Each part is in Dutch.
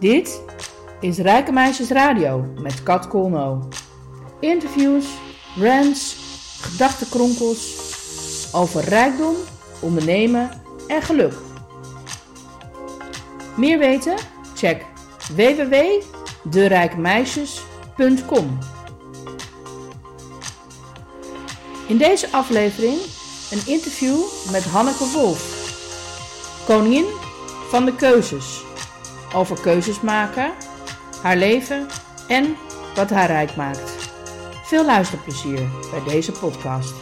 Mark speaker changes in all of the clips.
Speaker 1: Dit is Rijke Meisjes Radio met Kat Kolno. Interviews, rants, gedachtenkronkels over rijkdom, ondernemen en geluk. Meer weten? Check www.derijkmeisjes.com. In deze aflevering een interview met Hanneke Wolf, koningin van de keuzes. Over keuzes maken, haar leven en wat haar rijk maakt. Veel luisterplezier bij deze podcast.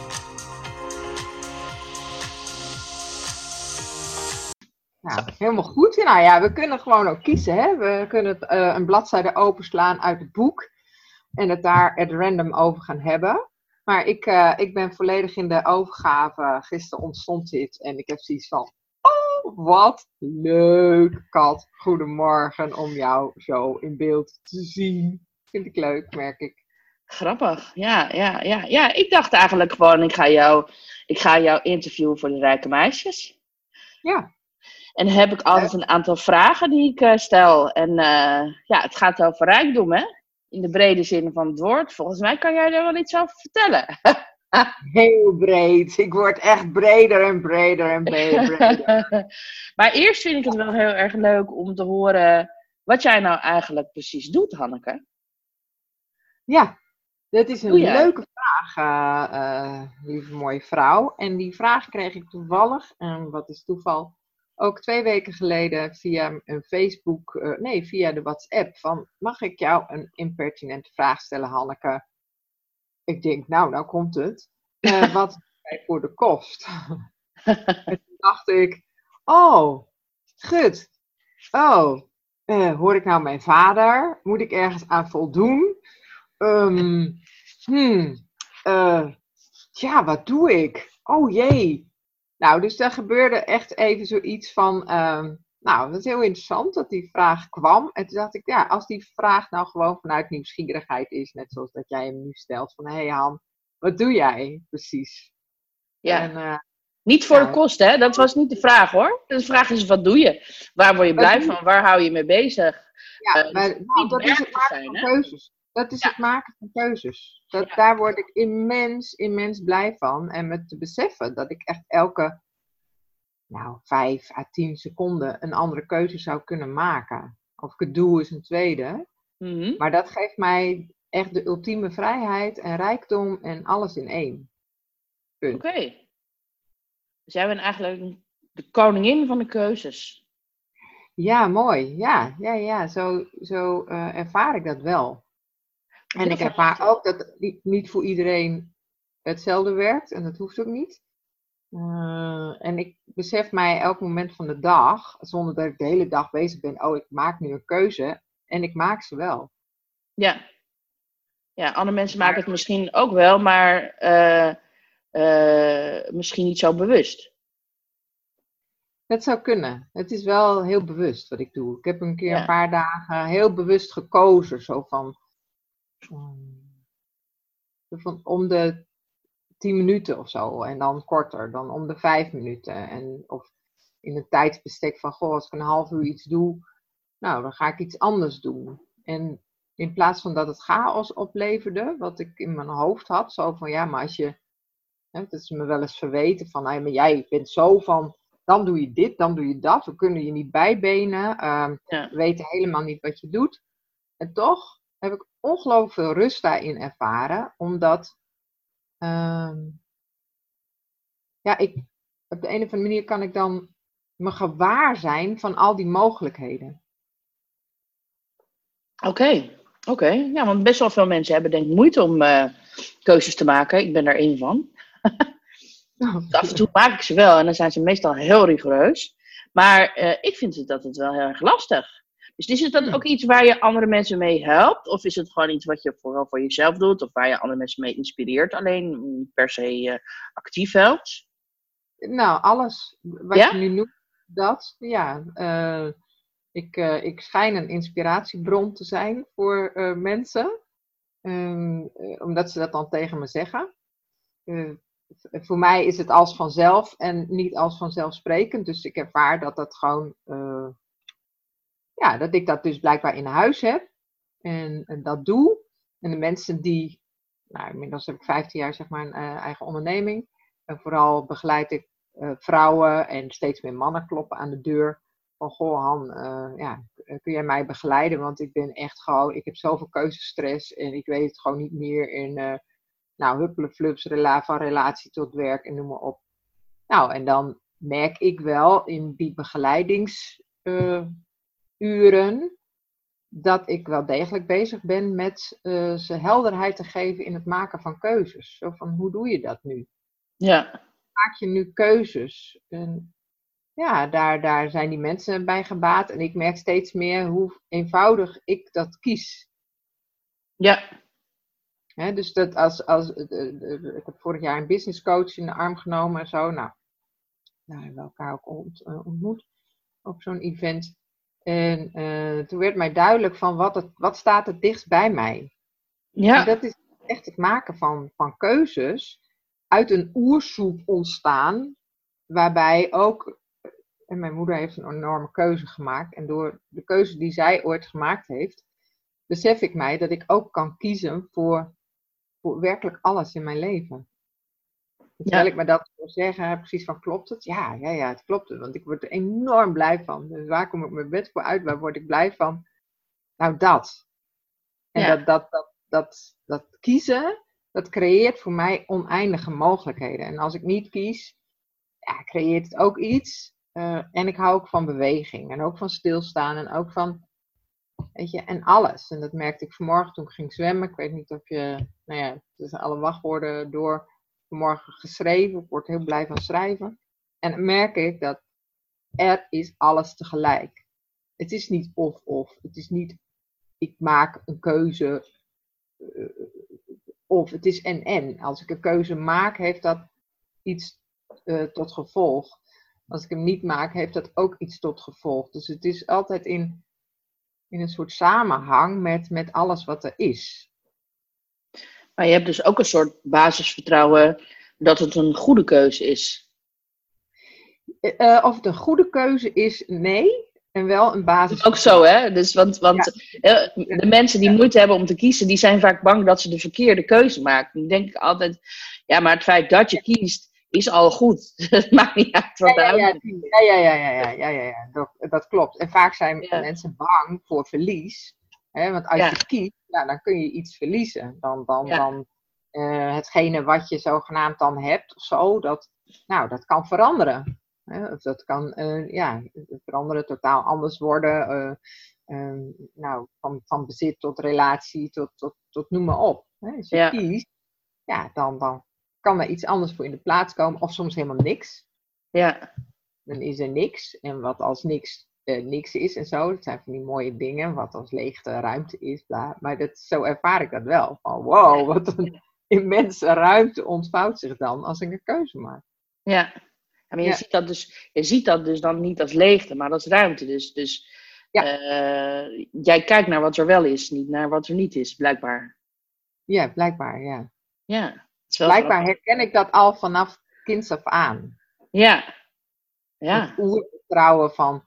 Speaker 2: Helemaal goed. Nou ja, we kunnen gewoon ook kiezen. Hè? We kunnen eh, een bladzijde openslaan uit het boek en het daar at random over gaan hebben. Maar ik, eh, ik ben volledig in de overgave. Gisteren ontstond dit en ik heb zoiets van: wat leuk, Kat. Goedemorgen om jou zo in beeld te zien. Vind ik leuk, merk ik.
Speaker 3: Grappig, ja, ja, ja. Ja, ik dacht eigenlijk gewoon: ik ga jou, ik ga jou interviewen voor de Rijke Meisjes.
Speaker 2: Ja.
Speaker 3: En heb ik altijd een aantal vragen die ik eh, stel. En eh, ja, het gaat over rijkdom, hè? In de brede zin van het woord. Volgens mij kan jij daar wel iets over vertellen.
Speaker 2: Heel breed. Ik word echt breder en breder en breder.
Speaker 3: maar eerst vind ik het wel heel erg leuk om te horen wat jij nou eigenlijk precies doet, Hanneke.
Speaker 2: Ja, dat is een leuke vraag, uh, uh, lieve mooie vrouw. En die vraag kreeg ik toevallig, en wat is toeval, ook twee weken geleden via een Facebook, uh, nee, via de WhatsApp. Van, mag ik jou een impertinente vraag stellen, Hanneke? Ik denk, nou, nou komt het. Uh, wat voor de kost? en toen dacht ik, oh, goed. Oh, uh, hoor ik nou mijn vader? Moet ik ergens aan voldoen? Um, hmm, ja, wat doe ik? Oh jee. Nou, dus daar gebeurde echt even zoiets van. Uh, nou, dat is heel interessant dat die vraag kwam. En toen dacht ik, ja, als die vraag nou gewoon vanuit nieuwsgierigheid is, net zoals dat jij hem nu stelt: van hé hey Han, wat doe jij precies?
Speaker 3: Ja. En, uh, niet voor de kosten, hè? Dat was niet de vraag hoor. De vraag is: wat doe je? Waar word je blij van? Waar hou je mee bezig?
Speaker 2: Ja, uh, maar nou, dat is het maken zijn, van keuzes. Dat is ja. het maken van keuzes. Dat, ja. Daar word ik immens, immens blij van. En met te beseffen dat ik echt elke nou, vijf à tien seconden een andere keuze zou kunnen maken. Of ik het doe is een tweede.
Speaker 3: Mm -hmm.
Speaker 2: Maar dat geeft mij echt de ultieme vrijheid en rijkdom en alles in één.
Speaker 3: Oké. Okay. Dus jij bent eigenlijk de koningin van de keuzes.
Speaker 2: Ja, mooi. Ja, ja, ja. Zo, zo uh, ervaar ik dat wel. En ik ervaar ook dat niet voor iedereen hetzelfde werkt. En dat hoeft ook niet. Uh, en ik besef mij elk moment van de dag, zonder dat ik de hele dag bezig ben, oh, ik maak nu een keuze. En ik maak ze wel.
Speaker 3: Ja. Ja, andere mensen maken het misschien ook wel, maar uh, uh, misschien niet zo bewust.
Speaker 2: Dat zou kunnen. Het is wel heel bewust wat ik doe. Ik heb een keer ja. een paar dagen heel bewust gekozen. Zo van, van om de tien minuten of zo. En dan korter, dan om de vijf minuten. En, of in een tijdsbestek van, goh, als ik een half uur iets doe, nou, dan ga ik iets anders doen. En in plaats van dat het chaos opleverde, wat ik in mijn hoofd had, zo van, ja, maar als je, hè, het is me wel eens verweten van, nou, maar jij bent zo van, dan doe je dit, dan doe je dat, we kunnen je niet bijbenen, uh, ja. we weten helemaal niet wat je doet. En toch heb ik ongelooflijk veel rust daarin ervaren, omdat uh, ja, ik, op de een of andere manier kan ik dan me gewaar zijn van al die mogelijkheden.
Speaker 3: Oké, okay. oké. Okay. Ja, want best wel veel mensen hebben denk ik moeite om uh, keuzes te maken. Ik ben er één van. oh, Af en toe maak ik ze wel en dan zijn ze meestal heel rigoureus. Maar uh, ik vind dat het wel heel erg lastig. Dus is het dan ook iets waar je andere mensen mee helpt? Of is het gewoon iets wat je vooral voor jezelf doet? Of waar je andere mensen mee inspireert? Alleen niet per se uh, actief helpt?
Speaker 2: Nou, alles wat ja? je nu noemt, dat. Ja, uh, ik, uh, ik schijn een inspiratiebron te zijn voor mensen. Um, omdat ze dat dan tegen me zeggen. voor mij is het als vanzelf en niet als vanzelfsprekend. Dus ik ervaar dat dat gewoon ja, dat ik dat dus blijkbaar in huis heb en, dat doe. En de mensen die, nou, inmiddels heb ik 15 jaar zeg maar een uh, eigen onderneming. En vooral begeleid ik uh, vrouwen en steeds meer mannen kloppen aan de deur. Van goh, Han, uh, ja, kun jij mij begeleiden? Want ik ben echt gewoon, ik heb zoveel keuzestress en ik weet het gewoon niet meer. En nou, huppelen flups, rela van relatie tot werk en noem maar op. Nou, en dan merk ik wel in die begeleidingsuren dat ik wel degelijk bezig ben met uh, ze helderheid te geven in het maken van keuzes. Zo van, hoe doe je dat nu?
Speaker 3: Ja.
Speaker 2: Maak je nu keuzes? En ja, daar, daar zijn die mensen bij gebaat. En ik merk steeds meer hoe eenvoudig ik dat kies.
Speaker 3: Ja.
Speaker 2: dus dat als, als, ik heb vorig jaar een business coach in de arm genomen en zo. Nou, daar hebben we elkaar ook ontmoet op zo'n event. En uh, toen werd mij duidelijk van wat, het, wat staat het dichtst bij mij. Ja. En dat is echt het maken van, van keuzes uit een oersoep ontstaan, waarbij ook, en mijn moeder heeft een enorme keuze gemaakt, en door de keuze die zij ooit gemaakt heeft, besef ik mij dat ik ook kan kiezen voor, voor werkelijk alles in mijn leven. Terwijl ik me dat wil zeggen, precies van klopt het? Ja, ja, ja, het klopt. Want ik word er enorm blij van. Dus waar kom ik mijn bed voor uit? Waar word ik blij van? Nou, dat. En dat, dat, dat, dat, dat kiezen, dat creëert voor mij oneindige mogelijkheden. En als ik niet kies, ja, creëert het ook iets. Uh, en ik hou ook van beweging. En ook van stilstaan. En ook van, weet je, en alles. En dat merkte ik vanmorgen toen ik ging zwemmen. Ik weet niet of je, nou ja, tussen alle wachtwoorden door vanmorgen geschreven. Ik word heel blij van schrijven. En dan merk ik dat er is alles tegelijk. Het is niet of-of. Het is niet ik maak een keuze uh, of. Het is en-en. Als ik een keuze maak, heeft dat iets uh, tot gevolg. Als ik hem niet maak, heeft dat ook iets tot gevolg. Dus het is altijd in, in een soort samenhang met, met alles wat er is.
Speaker 3: Maar je hebt dus ook een soort basisvertrouwen dat het een goede keuze is.
Speaker 2: Uh, of het een goede keuze is, nee. En wel een basis.
Speaker 3: Ook zo, hè? Dus, want want ja. de mensen die moeite hebben om te kiezen, die zijn vaak bang dat ze de verkeerde keuze maken. Dan denk ik altijd, ja, maar het feit dat je kiest, is al goed. Het maakt niet uit wat
Speaker 2: ja, ja, ja, ja, ja, ja, ja, ja, ja, dat, dat klopt. En vaak zijn mensen bang voor verlies. Hè? Want als je kiest, ja, dan kun je iets verliezen. Dan, dan, dan uh, hetgene wat je zogenaamd dan hebt of zo, dat, nou, dat kan veranderen. Hè? Of dat kan uh, ja, veranderen, totaal anders worden. Uh, nou, van, van bezit tot relatie, tot, tot, tot noem maar op. Hè? Als je ja. kiest, ja, dan, dan kan er iets anders voor in de plaats komen, of soms helemaal niks.
Speaker 3: Ja.
Speaker 2: Dan is er niks. En wat als niks uh, niks is en zo. Dat zijn van die mooie dingen, wat als leegte ruimte is. Bla. Maar dat, zo ervaar ik dat wel. Van wow, wat een immense ruimte ontvouwt zich dan als ik een keuze maak.
Speaker 3: Ja, maar je, ja. Ziet dat dus, je ziet dat dus dan niet als leegte, maar als ruimte. Dus, dus ja. uh, jij kijkt naar wat er wel is, niet naar wat er niet is, blijkbaar.
Speaker 2: Ja, blijkbaar, ja.
Speaker 3: Ja.
Speaker 2: Blijkbaar herken ik dat al vanaf kinds af aan.
Speaker 3: Ja. Ja.
Speaker 2: Het oervertrouwen van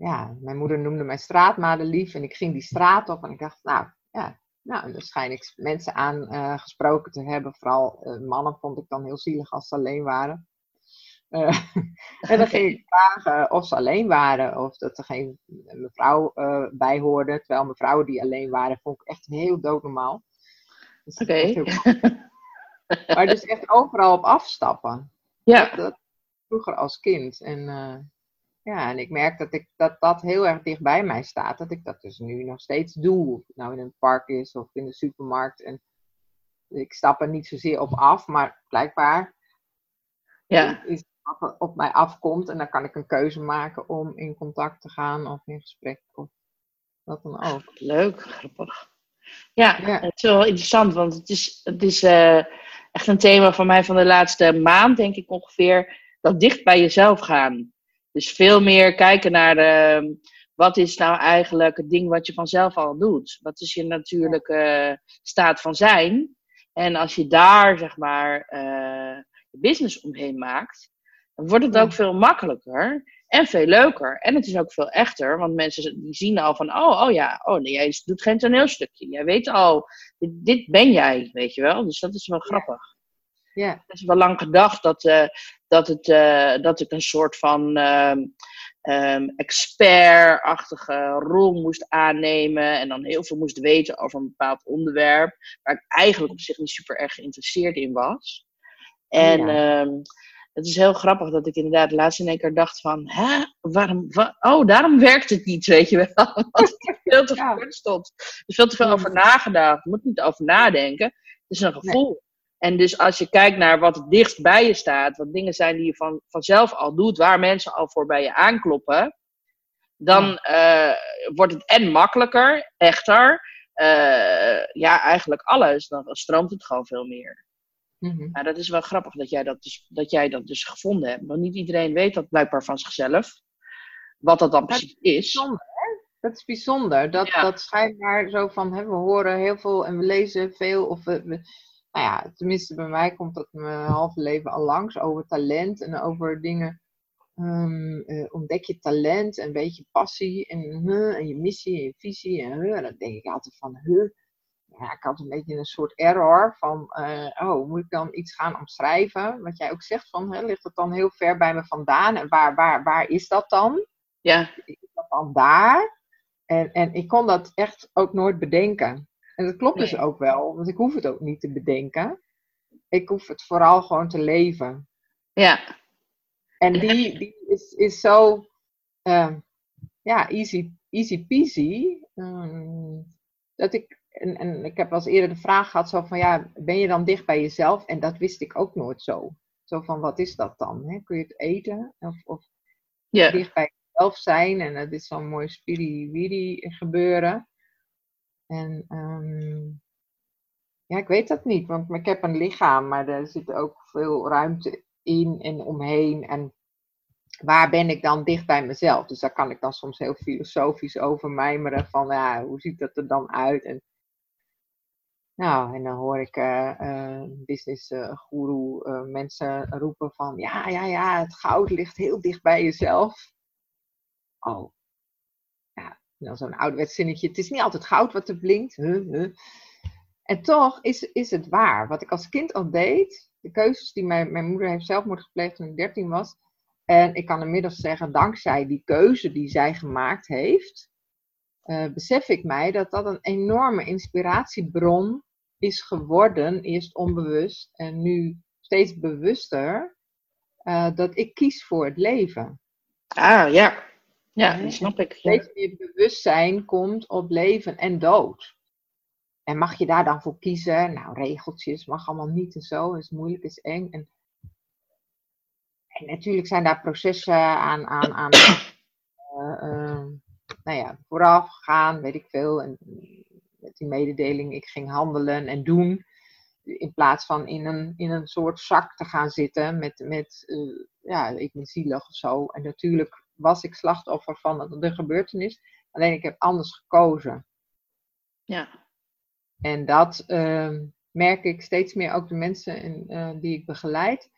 Speaker 2: ja, mijn moeder noemde mij straatmadelief en ik ging die straat op en ik dacht, nou ja, nou, dan schijn ik mensen aangesproken uh, te hebben. Vooral uh, mannen vond ik dan heel zielig als ze alleen waren. Uh, en dan ging ik vragen of ze alleen waren of dat er geen mevrouw bij hoorde. Terwijl mevrouwen die alleen waren, vond ik echt heel doodnormaal.
Speaker 3: Dus Oké.
Speaker 2: maar dus echt overal op afstappen.
Speaker 3: Ja. Dat,
Speaker 2: dat vroeger als kind. En ja, en ik merk dat, ik, dat dat heel erg dicht bij mij staat. Dat ik dat dus nu nog steeds doe. Of het nou in een park is of in de supermarkt. En ik stap er niet zozeer op af, maar blijkbaar
Speaker 3: ja.
Speaker 2: is wat op mij afkomt. En dan kan ik een keuze maken om in contact te gaan of in gesprek of wat dan ook.
Speaker 3: Leuk, grappig. Ja, ja. het is wel interessant, want het is, het is uh, echt een thema van mij van de laatste maand, denk ik ongeveer. Dat dicht bij jezelf gaan. Dus veel meer kijken naar de, wat is nou eigenlijk het ding wat je vanzelf al doet? Wat is je natuurlijke staat van zijn? En als je daar, zeg maar, uh, business omheen maakt, dan wordt het ook veel makkelijker. En veel leuker. En het is ook veel echter, want mensen die zien al van, oh, oh ja, oh, nee, jij doet geen toneelstukje. Jij weet al, dit, dit ben jij, weet je wel. Dus dat is wel grappig.
Speaker 2: Ja.
Speaker 3: Het is wel lang gedacht dat, uh, dat, het, uh, dat ik een soort van um, um, expert-achtige rol moest aannemen. En dan heel veel moest weten over een bepaald onderwerp. Waar ik eigenlijk op zich niet super erg geïnteresseerd in was. En ja. um, het is heel grappig dat ik inderdaad laatst in één keer dacht van, hè, waarom, wa oh, daarom werkt het niet, weet je wel. Want ik veel te ja. stond. Er is veel te veel over nagedacht. Je moet niet over nadenken. Het is een gevoel. En dus als je kijkt naar wat het dichtst bij je staat, wat dingen zijn die je van, vanzelf al doet, waar mensen al voor bij je aankloppen, dan uh, wordt het en makkelijker, echter, uh, ja, eigenlijk alles. Dan stroomt het gewoon veel meer.
Speaker 2: Mm -hmm.
Speaker 3: Maar dat is wel grappig dat jij dat, dus, dat jij dat dus gevonden hebt. Want niet iedereen weet dat blijkbaar van zichzelf. Wat dat dan precies
Speaker 2: dat is.
Speaker 3: is.
Speaker 2: Bijzonder, hè? Dat is bijzonder. Dat,
Speaker 3: Ja.
Speaker 2: dat schijnbaar zo van, hè, we horen heel veel en we lezen veel. Of we, we- nou ja, tenminste bij mij komt dat mijn halve leven al langs. Over talent en over dingen. ehm, eh, ontdek je talent en een beetje passie en, huh, en je missie en je visie. En, huh, dan denk ik altijd van, huh. Ja, ik had een beetje een soort error van, eh, oh, moet ik dan iets gaan omschrijven? Wat jij ook zegt van, hè, ligt het dan heel ver bij me vandaan? En waar, waar, waar is dat dan?
Speaker 3: Ja,
Speaker 2: is dat dan daar? En, en ik kon dat echt ook nooit bedenken. En dat klopt dus ook wel, want ik hoef het ook niet te bedenken. Ik hoef het vooral gewoon te leven.
Speaker 3: ja,
Speaker 2: En die, die is, is zo, eh, ja, easy, easy peasy. ehm, dat ik, en, en ik heb wel eens eerder de vraag gehad, zo van, ja, ben je dan dicht bij jezelf? En dat wist ik ook nooit zo. Zo van, wat is dat dan? Hè? Kun je het eten? Of, of
Speaker 3: ja.
Speaker 2: dicht bij jezelf zijn. En dat is zo'n mooi spiri-wiri gebeuren. En ehm, ja, ik weet dat niet, want ik heb een lichaam, maar er zit ook veel ruimte in en omheen. En waar ben ik dan dicht bij mezelf? Dus daar kan ik dan soms heel filosofisch over mijmeren van, ja, hoe ziet dat er dan uit? En, nou, en dan hoor ik eh, guru mensen roepen van, ja, ja, ja, het goud ligt heel dicht bij jezelf. Oh. Dan zo'n ouderwets zinnetje. Het is niet altijd goud wat er blinkt. Huh, huh. En toch is, is het waar. Wat ik als kind al deed, de keuzes die mijn, mijn moeder heeft zelfmoord gepleegd toen ik 13 was. En ik kan inmiddels zeggen, dankzij die keuze die zij gemaakt heeft, eh, besef ik mij dat dat een enorme inspiratiebron is geworden. Eerst onbewust en nu steeds bewuster. eh, dat ik kies voor het leven.
Speaker 3: Ah, ja. Ja, die snap ik. Ja.
Speaker 2: steeds meer bewustzijn komt op leven en dood. En mag je daar dan voor kiezen? Nou, regeltjes mag allemaal niet en zo. is moeilijk, is eng. En, en natuurlijk zijn daar processen aan, aan, aan eh, eh, nou ja, vooraf gaan, weet ik veel. En met die mededeling, ik ging handelen en doen. In plaats van in een, in een soort zak te gaan zitten met, met eh, ja, ik ben zielig of zo. En natuurlijk was ik slachtoffer van de gebeurtenis. Alleen ik heb anders gekozen.
Speaker 3: Ja.
Speaker 2: En dat ehm, merk ik steeds meer ook de mensen in, eh, die ik begeleid.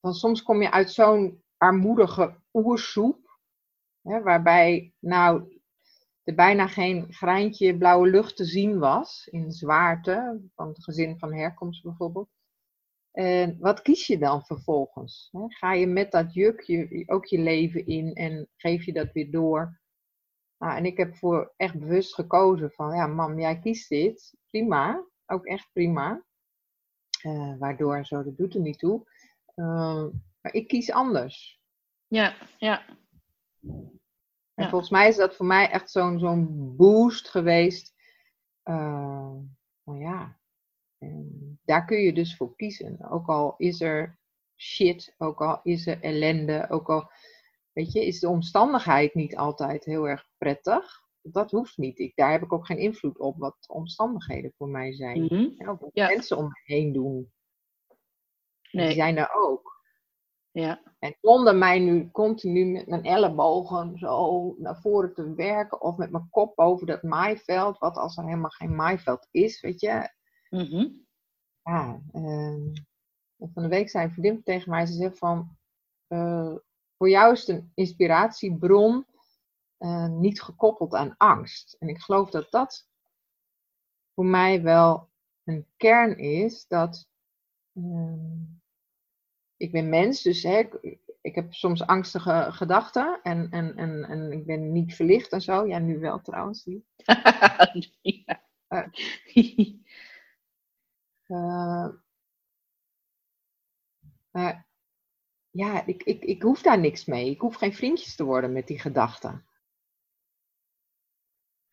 Speaker 2: Want soms kom je uit zo'n armoedige oersoep. Hè, waarbij nou er bijna geen greintje blauwe lucht te zien was. In zwaarte. Van het gezin van herkomst bijvoorbeeld. En wat kies je dan vervolgens? Ga je met dat juk je, ook je leven in en geef je dat weer door? Nou, en ik heb voor echt bewust gekozen van, ja mam, jij kiest dit. Prima, ook echt prima. Eh, waardoor zo, dat doet er niet toe. Uh, maar ik kies anders.
Speaker 3: Ja, ja.
Speaker 2: En
Speaker 3: Ja.
Speaker 2: volgens mij is dat voor mij echt zo'n zo'n boost geweest. Uh, nou ja, en daar kun je dus voor kiezen. Ook al is er shit, ook al is er ellende, ook al weet je, is de omstandigheid niet altijd heel erg prettig. Dat hoeft niet. Ik, daar heb ik ook geen invloed op wat de omstandigheden voor mij zijn. Ook wat
Speaker 3: Ja.
Speaker 2: mensen om me heen doen. Die zijn er ook.
Speaker 3: Ja.
Speaker 2: En zonder mij nu continu met mijn ellebogen zo naar voren te werken of met mijn kop over dat maaiveld, wat als er helemaal geen maaiveld is, weet je.
Speaker 3: Mhm.
Speaker 2: Ja, ehm, van de week zei een vriendin tegen mij, ze zegt van, eh, voor jou is een inspiratiebron uh, niet gekoppeld aan angst. En ik geloof dat dat voor mij wel een kern is dat uh, ik ben mens, dus hè, ik, ik, heb soms angstige gedachten en, en, en, en ik ben niet verlicht en zo. Ja, nu wel trouwens. ja. uh, maar ja, ik, ik, ik hoef daar niks mee. Ik hoef geen vriendjes te worden met die gedachten.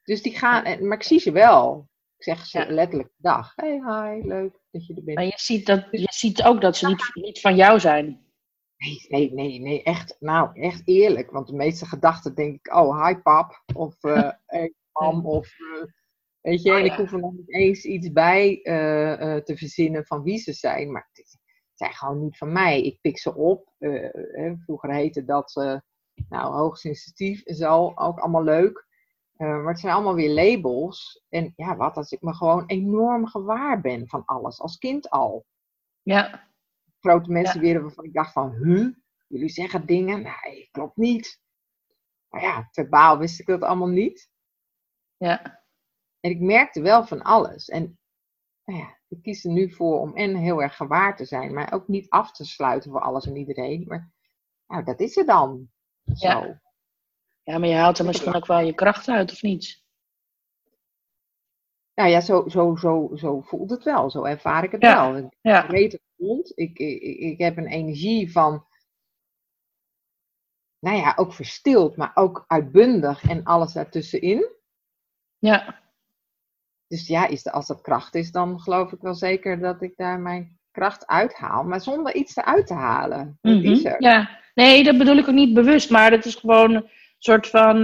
Speaker 2: Dus die gaan, maar ik zie ze wel. Ik zeg ze letterlijk dag. Hey, hi, leuk dat je er bent.
Speaker 3: Maar je ziet, dat, je ziet ook dat ze niet, niet van jou zijn.
Speaker 2: Nee, nee, nee, nee, echt, nou, echt eerlijk. Want de meeste gedachten denk ik, oh, hi pap, of uh, hey mam, of uh, weet je, oh, ik hoef er nog niet eens iets bij uh, te verzinnen van wie ze zijn. Maar het zijn gewoon niet van mij. Ik pik ze op. vroeger heette dat, nou, hoogsensitief en zo, ook allemaal leuk. Maar het zijn allemaal weer labels. En ja, wat als ik me gewoon enorm gewaar ben van alles, als kind al.
Speaker 3: Ja.
Speaker 2: Grote mensen weer waarvan ik dacht van, huh? Jullie zeggen dingen? Nee, klopt niet. Maar ja, verbaal wist ik dat allemaal niet.
Speaker 3: Ja.
Speaker 2: En ik merkte wel van alles. En nou ja, ik kies er nu voor om en heel erg gewaar te zijn, maar ook niet af te sluiten voor alles en iedereen. Maar nou, dat is er dan. Zo.
Speaker 3: Ja. Ja, maar je haalt er misschien ook wel je kracht uit, of niet?
Speaker 2: Nou ja, zo, zo, zo, zo voelt het wel. Zo ervaar ik het wel. Ik
Speaker 3: ja.
Speaker 2: weet het rond. Ik, ik, ik heb een energie van, nou ja, ook verstild, maar ook uitbundig en alles daartussenin.
Speaker 3: Ja.
Speaker 2: Dus ja, is de, als dat kracht is, dan geloof ik wel zeker dat ik daar mijn kracht uithaal. Maar zonder iets eruit te halen.
Speaker 3: Mm is er. Ja, nee, dat bedoel ik ook niet bewust, maar dat is gewoon soort van, uh,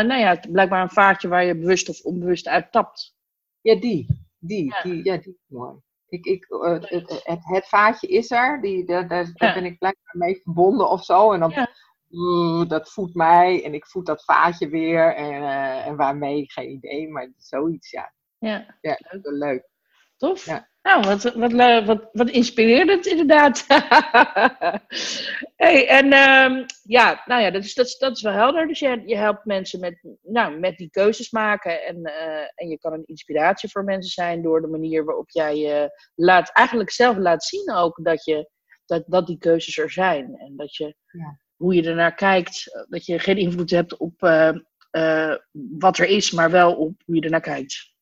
Speaker 3: nou ja, blijkbaar een vaartje waar je bewust of onbewust uit tapt.
Speaker 2: Ja, die. Die, ja. die, ja, die mooi. Ik, ik, uh, het, het, het, vaatje is er, die, daar, ben ik blijkbaar mee verbonden of zo. En dan, uh, dat voedt mij en ik voed dat vaatje weer. En, en waarmee, geen idee, maar zoiets, ja.
Speaker 3: Ja,
Speaker 2: ja leuk. leuk.
Speaker 3: Tof. Ja. Nou, wat, wat, wat, wat inspirerend inderdaad. hey, en um, ja, nou ja, dat is, dat, is, dat is wel helder. Dus je, je helpt mensen met, nou, met die keuzes maken. En, uh, en je kan een inspiratie voor mensen zijn door de manier waarop jij je laat, eigenlijk zelf laat zien ook dat, je, dat, dat die keuzes er zijn. En dat je, ja. hoe je ernaar kijkt, dat je geen invloed hebt op uh, uh, wat er is, maar wel op hoe je ernaar kijkt.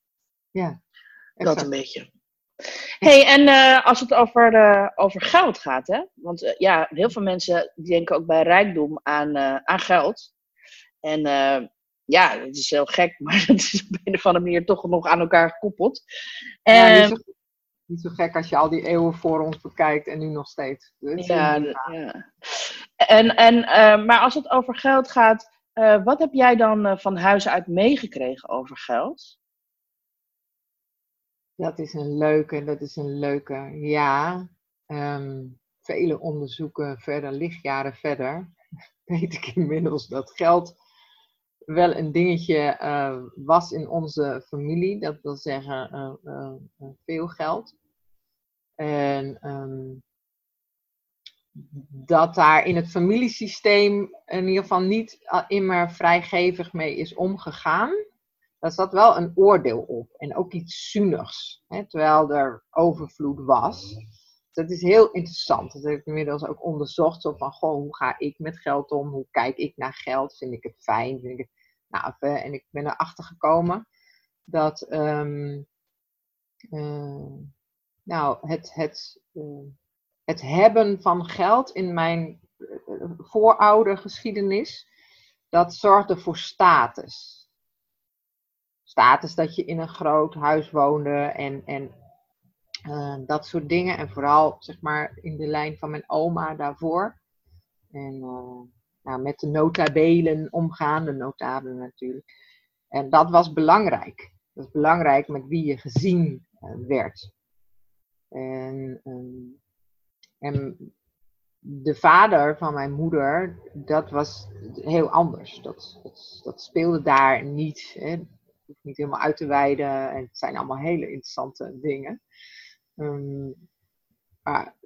Speaker 2: Ja.
Speaker 3: Exact. Dat een beetje hey, en uh, als het over, uh, over geld gaat, hè? Want uh, ja, heel veel mensen denken ook bij rijkdom aan, aan geld. En ja, het is heel gek, maar het is op een of andere manier toch nog aan elkaar gekoppeld.
Speaker 2: Ja, niet, zo, niet, zo, gek als je al die eeuwen voor ons bekijkt en nu nog steeds.
Speaker 3: Dus ja, ja. En, en, maar als het over geld gaat, wat heb jij dan van huis uit meegekregen over geld?
Speaker 2: Dat is een leuke, dat is een leuke. Ja, um, vele onderzoeken verder, lichtjaren verder, weet ik inmiddels dat geld wel een dingetje uh, was in onze familie. Dat wil zeggen uh, uh, veel geld. En um, dat daar in het familiesysteem in ieder geval niet immer vrijgevig mee is omgegaan daar zat wel een oordeel op. En ook iets zunigs. Hè, terwijl er overvloed was. Dat is heel interessant. Dat heb ik inmiddels ook onderzocht. Zo van, goh, hoe ga ik met geld om? Hoe kijk ik naar geld? Vind ik het fijn? Vind ik. Nou, en ik ben erachter gekomen dat um, uh, nou, het, het, uh, het hebben van geld in mijn vooroudergeschiedenis, dat zorgde voor status status dat je in een groot huis woonde en, en uh, dat soort dingen. En vooral zeg maar in de lijn van mijn oma daarvoor. En uh, nou, met de notabelen omgaan, de notabelen natuurlijk. En dat was belangrijk. Dat is belangrijk met wie je gezien uh, werd. En, um, en de vader van mijn moeder, dat was heel anders. Dat, dat, dat speelde daar niet. Hè hoef niet helemaal uit te wijden. En het zijn allemaal hele interessante dingen. Um, maar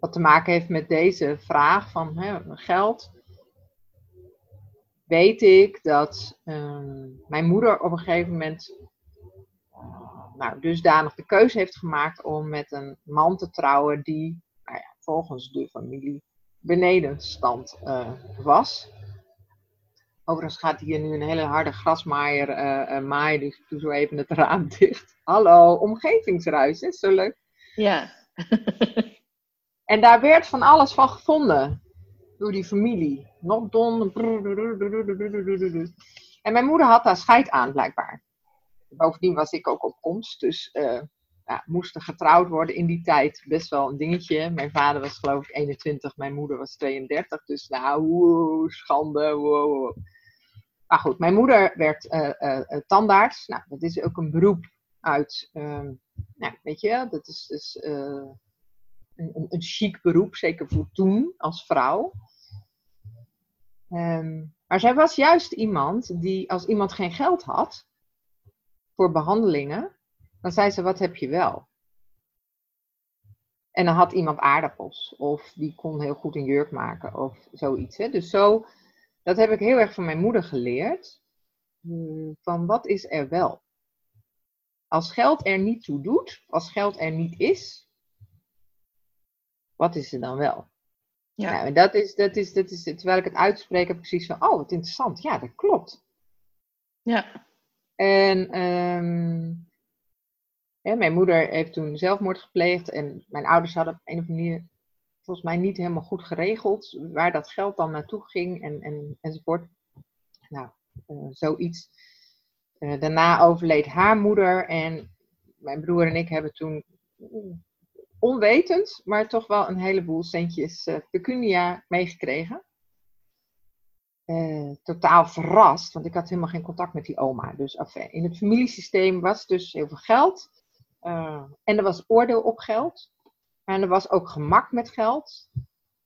Speaker 2: wat te maken heeft met deze vraag van hè, geld, weet ik dat ehm, mijn moeder op een gegeven moment nou, dusdanig de keuze heeft gemaakt om met een man te trouwen die nou ja, volgens de familie benedenstand uh, was. Overigens gaat hier nu een hele harde grasmaaier uh, maaien, dus doe zo even het raam dicht. Hallo, omgevingsruis, is zo leuk.
Speaker 3: Ja.
Speaker 2: en daar werd van alles van gevonden door die familie. Nog don. En mijn moeder had daar scheid aan, blijkbaar. Bovendien was ik ook op komst, dus uh, ja, moest er getrouwd worden in die tijd. Best wel een dingetje. Mijn vader was geloof ik 21, mijn moeder was 32. Dus nou, wow, schande. Wow. Maar goed, mijn moeder werd uh, uh, tandarts. Nou, dat is ook een beroep uit, nou, weet je, dat is dus een, een, een chic beroep, zeker voor toen als vrouw. Um, maar zij was juist iemand die, als iemand geen geld had voor behandelingen, dan zei ze: Wat heb je wel? En dan had iemand aardappels, of die kon heel goed een jurk maken, of zoiets. Hè? Dus zo, dat heb ik heel erg van mijn moeder geleerd. Hmm, van wat is er wel? Als geld er niet toe doet, als geld er niet is, wat is er dan wel? Ja. Nou, en dat is, dat, is, dat is, terwijl ik het uitspreek, heb ik precies van, oh, wat interessant. Ja, dat klopt.
Speaker 3: Ja.
Speaker 2: En um, ja, mijn moeder heeft toen zelfmoord gepleegd. En mijn ouders hadden op een of andere manier, volgens mij, niet helemaal goed geregeld waar dat geld dan naartoe ging en, en, enzovoort. Nou, uh, zoiets. Uh, daarna overleed haar moeder en mijn broer en ik hebben toen onwetend, maar toch wel een heleboel centjes uh, pecunia meegekregen. Totaal verrast, want ik had helemaal geen contact met die oma. Dus in het familiesysteem was dus heel veel geld. En er was oordeel op geld. En er was ook gemak met geld.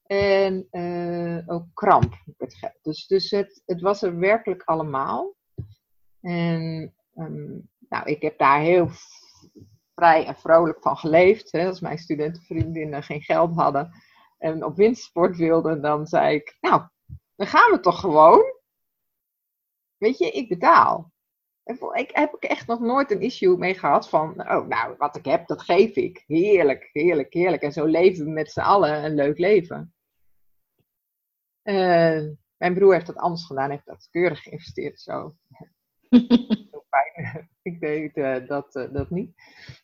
Speaker 2: En uh, ook kramp met geld. Dus, dus het, het was er werkelijk allemaal. En um, nou, ik heb daar heel vrij en vrolijk van geleefd. Hè. Als mijn studentenvriendinnen geen geld hadden en op wintersport wilden, dan zei ik, nou, dan gaan we toch gewoon. Weet je, ik betaal. Ik heb ik echt nog nooit een issue mee gehad van, oh, nou, wat ik heb, dat geef ik. Heerlijk, heerlijk, heerlijk. En zo leven we met z'n allen een leuk leven. Uh, mijn broer heeft dat anders gedaan, heeft dat keurig geïnvesteerd. Zo. ik deed uh, dat, uh, dat niet.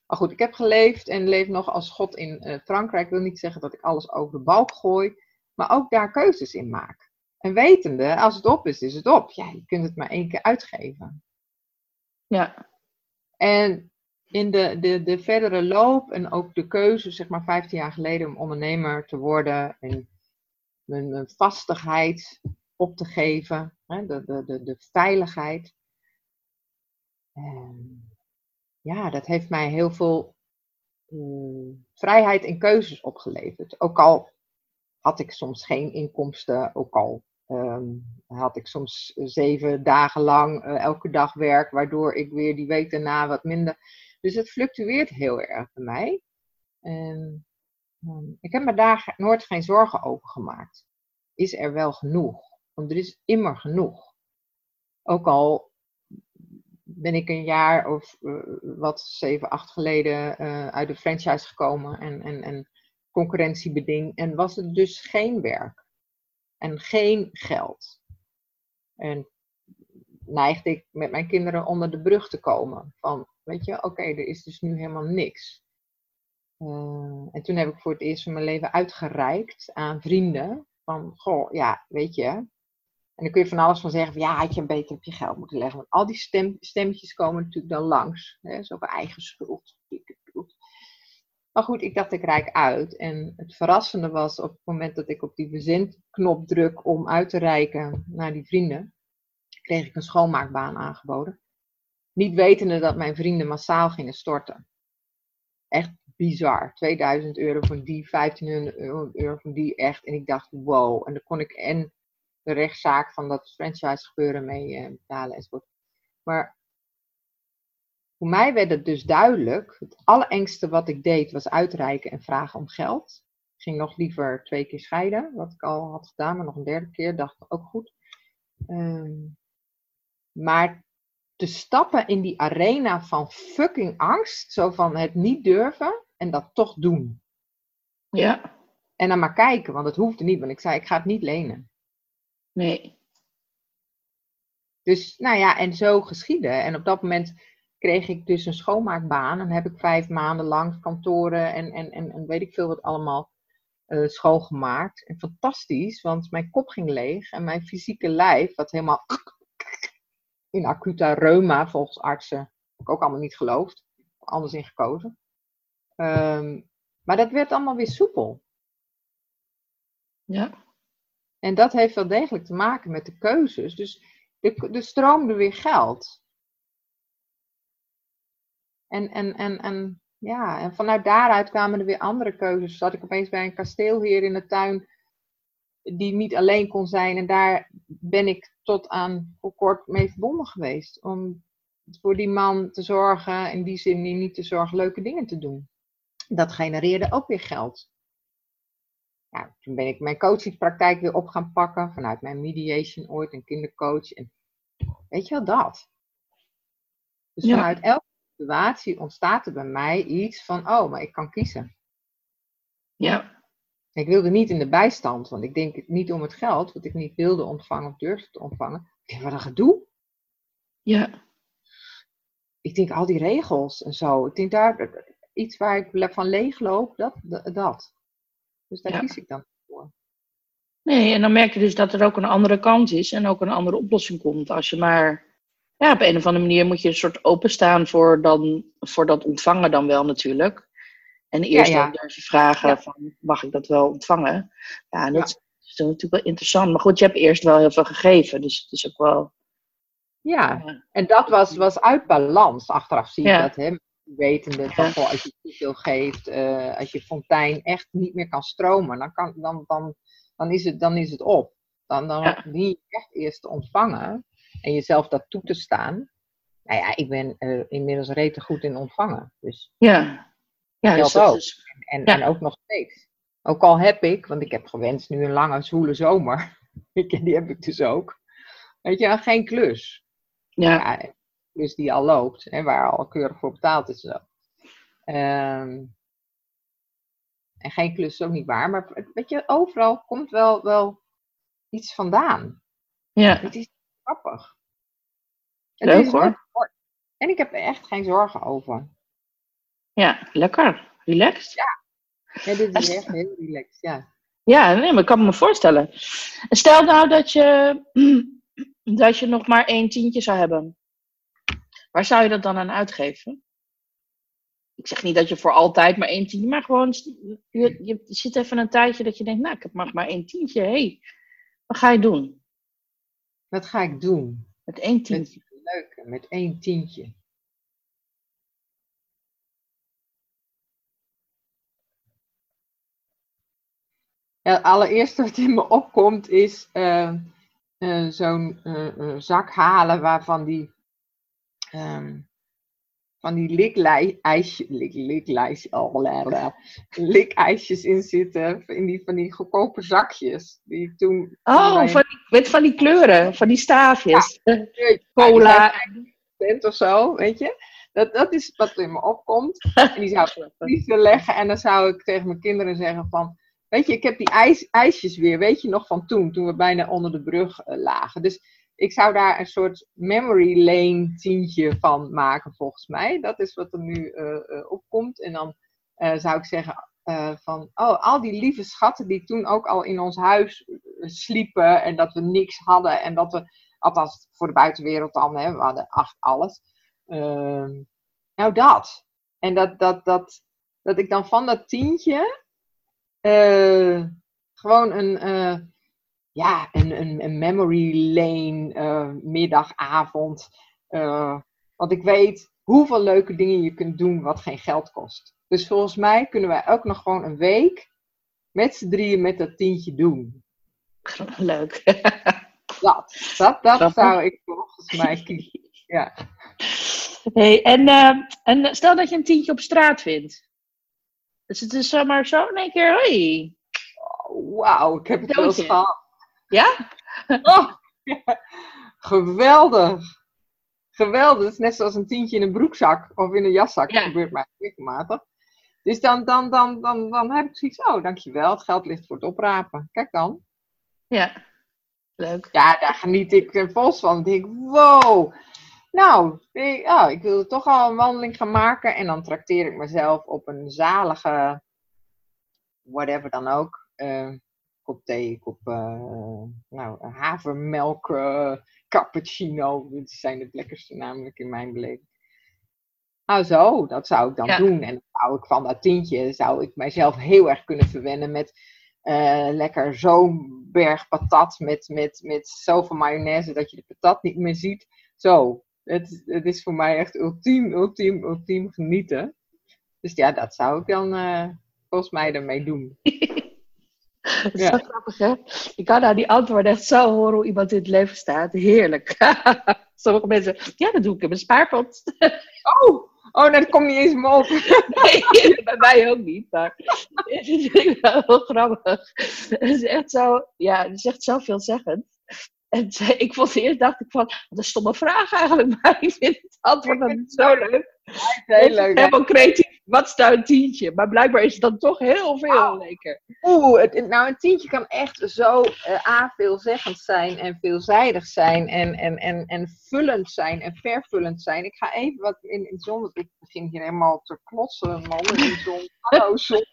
Speaker 2: Maar goed, ik heb geleefd en leef nog als God in Frankrijk. Ik wil niet zeggen dat ik alles over de balk gooi, maar ook daar keuzes in maak. En wetende, als het op is, is het op. Ja, je kunt het maar één keer uitgeven.
Speaker 3: Ja.
Speaker 2: En in de, de, de verdere loop en ook de keuze, zeg maar 15 jaar geleden, om ondernemer te worden en mijn, vastigheid op te geven, hè, de, de, de, veiligheid en ja, dat heeft mij heel veel um, vrijheid en keuzes opgeleverd. Ook al had ik soms geen inkomsten, ook al um, had ik soms zeven dagen lang uh, elke dag werk, waardoor ik weer die week daarna wat minder. Dus het fluctueert heel erg bij mij. En um, ik heb me daar nooit geen zorgen over gemaakt. Is er wel genoeg? Want er is immer genoeg. Ook al ben ik een jaar of uh, wat, zeven, acht geleden uit de franchise gekomen en, en, en concurrentiebeding. En was het dus geen werk en geen geld. En neigde ik met mijn kinderen onder de brug te komen. Van, weet je, oké, er is dus nu helemaal niks. Uh, en toen heb ik voor het eerst van mijn leven uitgereikt aan vrienden. Van, goh, ja, weet je, en dan kun je van alles van zeggen, van, ja, had je een beter op je geld moeten leggen. Want al die stem, stemmetjes komen natuurlijk dan langs. Hè? Zo eigen schuld. Maar goed, ik dacht, ik rijk uit. En het verrassende was op het moment dat ik op die verzendknop druk om uit te reiken naar die vrienden, kreeg ik een schoonmaakbaan aangeboden. Niet wetende dat mijn vrienden massaal gingen storten. Echt bizar. 2000 euro van die, 1500 euro van die, echt. En ik dacht, wow. En dan kon ik en de rechtszaak van dat franchise gebeuren mee uh, betalen enzovoort. Maar voor mij werd het dus duidelijk, het allerengste wat ik deed was uitreiken en vragen om geld. ging nog liever twee keer scheiden, wat ik al had gedaan, maar nog een derde keer dacht ik ook goed. Ehm, maar te stappen in die arena van fucking angst, zo van het niet durven en dat toch doen.
Speaker 3: Ja.
Speaker 2: En dan maar kijken, want het hoefde niet, want ik zei ik ga het niet lenen.
Speaker 3: Nee.
Speaker 2: Dus nou ja, en zo geschieden. En op dat moment kreeg ik dus een schoonmaakbaan. En heb ik vijf maanden lang kantoren en, en, en, en weet ik veel wat allemaal uh, schoongemaakt. En fantastisch, want mijn kop ging leeg en mijn fysieke lijf, wat helemaal in acute reuma volgens artsen, heb ik ook allemaal niet geloofd, anders in gekozen. Ehm, maar dat werd allemaal weer soepel.
Speaker 3: Ja.
Speaker 2: En dat heeft wel degelijk te maken met de keuzes. Dus er stroomde weer geld. En, en, en, en, ja, en vanuit daaruit kwamen er weer andere keuzes. Zat ik opeens bij een kasteelheer in de tuin die niet alleen kon zijn. En daar ben ik tot aan voor kort mee verbonden geweest. Om voor die man te zorgen, in die zin niet te zorgen, leuke dingen te doen. Dat genereerde ook weer geld. Ja, toen ben ik mijn coachingspraktijk weer op gaan pakken. Vanuit mijn mediation ooit, een kindercoach. En weet je wel, dat. Dus vanuit elke situatie ontstaat er bij mij iets van, oh, maar ik kan kiezen.
Speaker 3: Ja.
Speaker 2: Ik wilde niet in de bijstand, want ik denk niet om het geld, wat ik niet wilde ontvangen of durfde te ontvangen. Ik denk, wat een gedoe.
Speaker 3: Ja.
Speaker 2: Ik denk, al die regels en zo. Ik denk daar, iets waar ik van leegloop, dat, dat. Dus daar kies ik dan voor.
Speaker 3: Nee, en dan merk je dus dat er ook een andere kant is en ook een andere oplossing komt. Als je maar, ja, op een of andere manier moet je een soort openstaan voor, dan, voor dat ontvangen dan wel natuurlijk. En eerst ja, ja. dan je vragen van, mag ik dat wel ontvangen? Ja, dat is natuurlijk wel interessant. Maar goed, je hebt eerst wel heel veel gegeven, dus het is ook wel...
Speaker 2: Ja, en dat was, was uit balans. Achteraf zie je dat, hè. Wetende dat als je te veel geeft, uh, als je fontein echt niet meer kan stromen, dan, kan, dan, dan, dan, is, het, dan is het op. Dan, dan ja. dien je echt eerst te ontvangen en jezelf dat toe te staan. Nou ja, ik ben uh, inmiddels rete goed in ontvangen. Dus
Speaker 3: ja, ja,
Speaker 2: dus ook. En, en, ook nog steeds. Ook al heb ik, want ik heb gewenst nu een lange, zwoele zomer. die heb ik dus ook. Weet je, geen klus.
Speaker 3: Ja.
Speaker 2: ja klus die al loopt, hè, waar al keurig voor betaald is. Zo. Um, en geen klus is ook niet waar. Maar weet je, overal komt wel, wel iets vandaan.
Speaker 3: Ja.
Speaker 2: Het is grappig.
Speaker 3: Leuk hoor.
Speaker 2: En ik heb er echt geen zorgen over.
Speaker 3: Ja, lekker. Relaxed.
Speaker 2: Ja. ja dit is echt heel relaxed, ja.
Speaker 3: Ja, nee, maar ik kan me voorstellen. Stel nou dat je, dat je nog maar één tientje zou hebben. Waar zou je dat dan aan uitgeven? Ik zeg niet dat je voor altijd maar één tientje, maar gewoon, je, je zit even een tijdje dat je denkt, nou, ik heb maar, maar één tientje. Hé, hey, wat ga je doen?
Speaker 2: Wat ga ik doen?
Speaker 3: Met één tientje.
Speaker 2: Met, leuk, met één tientje. Ja, het allereerste wat in me opkomt is uh, uh, zo'n uh, zak halen waarvan die, um, van die likijsjes, lik, lik, oh, likijsjes in zitten, in die, van die goedkope zakjes. Die toen,
Speaker 3: oh, van die, met van die kleuren, van die staafjes.
Speaker 2: Ja, Cola. Of zo, weet je. Dat, dat is wat in me opkomt. En die zou ik leggen en dan zou ik tegen mijn kinderen zeggen van Weet je, ik heb die ijs, ijsjes weer, weet je nog van toen, toen we bijna onder de brug uh, lagen. Dus ik zou daar een soort memory lane tientje van maken, volgens mij. Dat is wat er nu uh, uh, opkomt. En dan zou ik zeggen van, oh, al die lieve schatten die toen ook al in ons huis sliepen en dat we niks hadden en dat we, althans voor de buitenwereld dan, hè, we hadden acht alles. Ehm, nou, dat. En dat, dat, dat, dat ik dan van dat tientje gewoon een, ja, een, een, een, memory lane uh, middagavond. want ik weet hoeveel leuke dingen je kunt doen wat geen geld kost. Dus volgens mij kunnen wij ook nog gewoon een week met z'n drieën met dat tientje doen.
Speaker 3: Leuk.
Speaker 2: dat, dat, dat zou ik volgens mij kiezen. Ja.
Speaker 3: Hey, en, en stel dat je een tientje op straat vindt. Dus het is zomaar zo in één keer, hoi.
Speaker 2: Oh, Wauw, ik heb het wel gehad.
Speaker 3: Ja?
Speaker 2: Oh, ja. Geweldig. Geweldig. Het is net zoals een tientje in een broekzak of in een jaszak.
Speaker 3: Ja.
Speaker 2: Dat gebeurt mij regelmatig. Dus dan, dan, dan, dan, dan heb ik zoiets, oh dankjewel, het geld ligt voor het oprapen. Kijk dan.
Speaker 3: Ja. Leuk.
Speaker 2: Ja, daar geniet ik eh, vals van. Ik denk, wow. Nou, ik, oh, ik wilde toch al een wandeling gaan maken. En dan trakteer ik mezelf op een zalige, whatever dan ook. eh, kop thee, kop eh, nou, havermelk, eh, cappuccino. Dat zijn het lekkerste namelijk in mijn beleving. Nou zo, dat zou ik dan
Speaker 3: Ja.
Speaker 2: doen. En dan zou ik van dat tientje, zou ik mijzelf heel erg kunnen verwennen met eh, lekker zo'n berg patat met, met, met zoveel mayonaise dat je de patat niet meer ziet. Zo, het, het is voor mij echt ultiem, ultiem, ultiem genieten. Dus ja, dat zou ik dan volgens mij ermee doen.
Speaker 3: Dat is
Speaker 2: Ja.
Speaker 3: zo grappig, hè? Ik kan nou die antwoorden echt zo horen hoe iemand in het leven staat. Heerlijk. Sommige mensen, ja, dat doe ik in mijn spaarpot.
Speaker 2: Oh, oh dat komt niet eens me op.
Speaker 3: Nee, bij mij ook niet. Maar het is wel heel grappig. Het is echt zo, ja, het is echt zo veelzeggend. En ik vond eerst, dacht ik van, wat een stomme vraag eigenlijk. Maar ik vind het antwoord dan zo leuk.
Speaker 2: Heel leuk.
Speaker 3: Helemaal creatief. Wat is nou een tientje? Maar blijkbaar is het dan toch heel veel
Speaker 2: Wauw.
Speaker 3: lekker.
Speaker 2: Oeh, het, nou een tientje kan echt zo A, veelzeggend zijn en veelzijdig zijn en, en, en, en vullend zijn en vervullend zijn. Ik ga even wat in, in zon, ik begin hier helemaal te klotsen, man, in zon. Hallo, zon.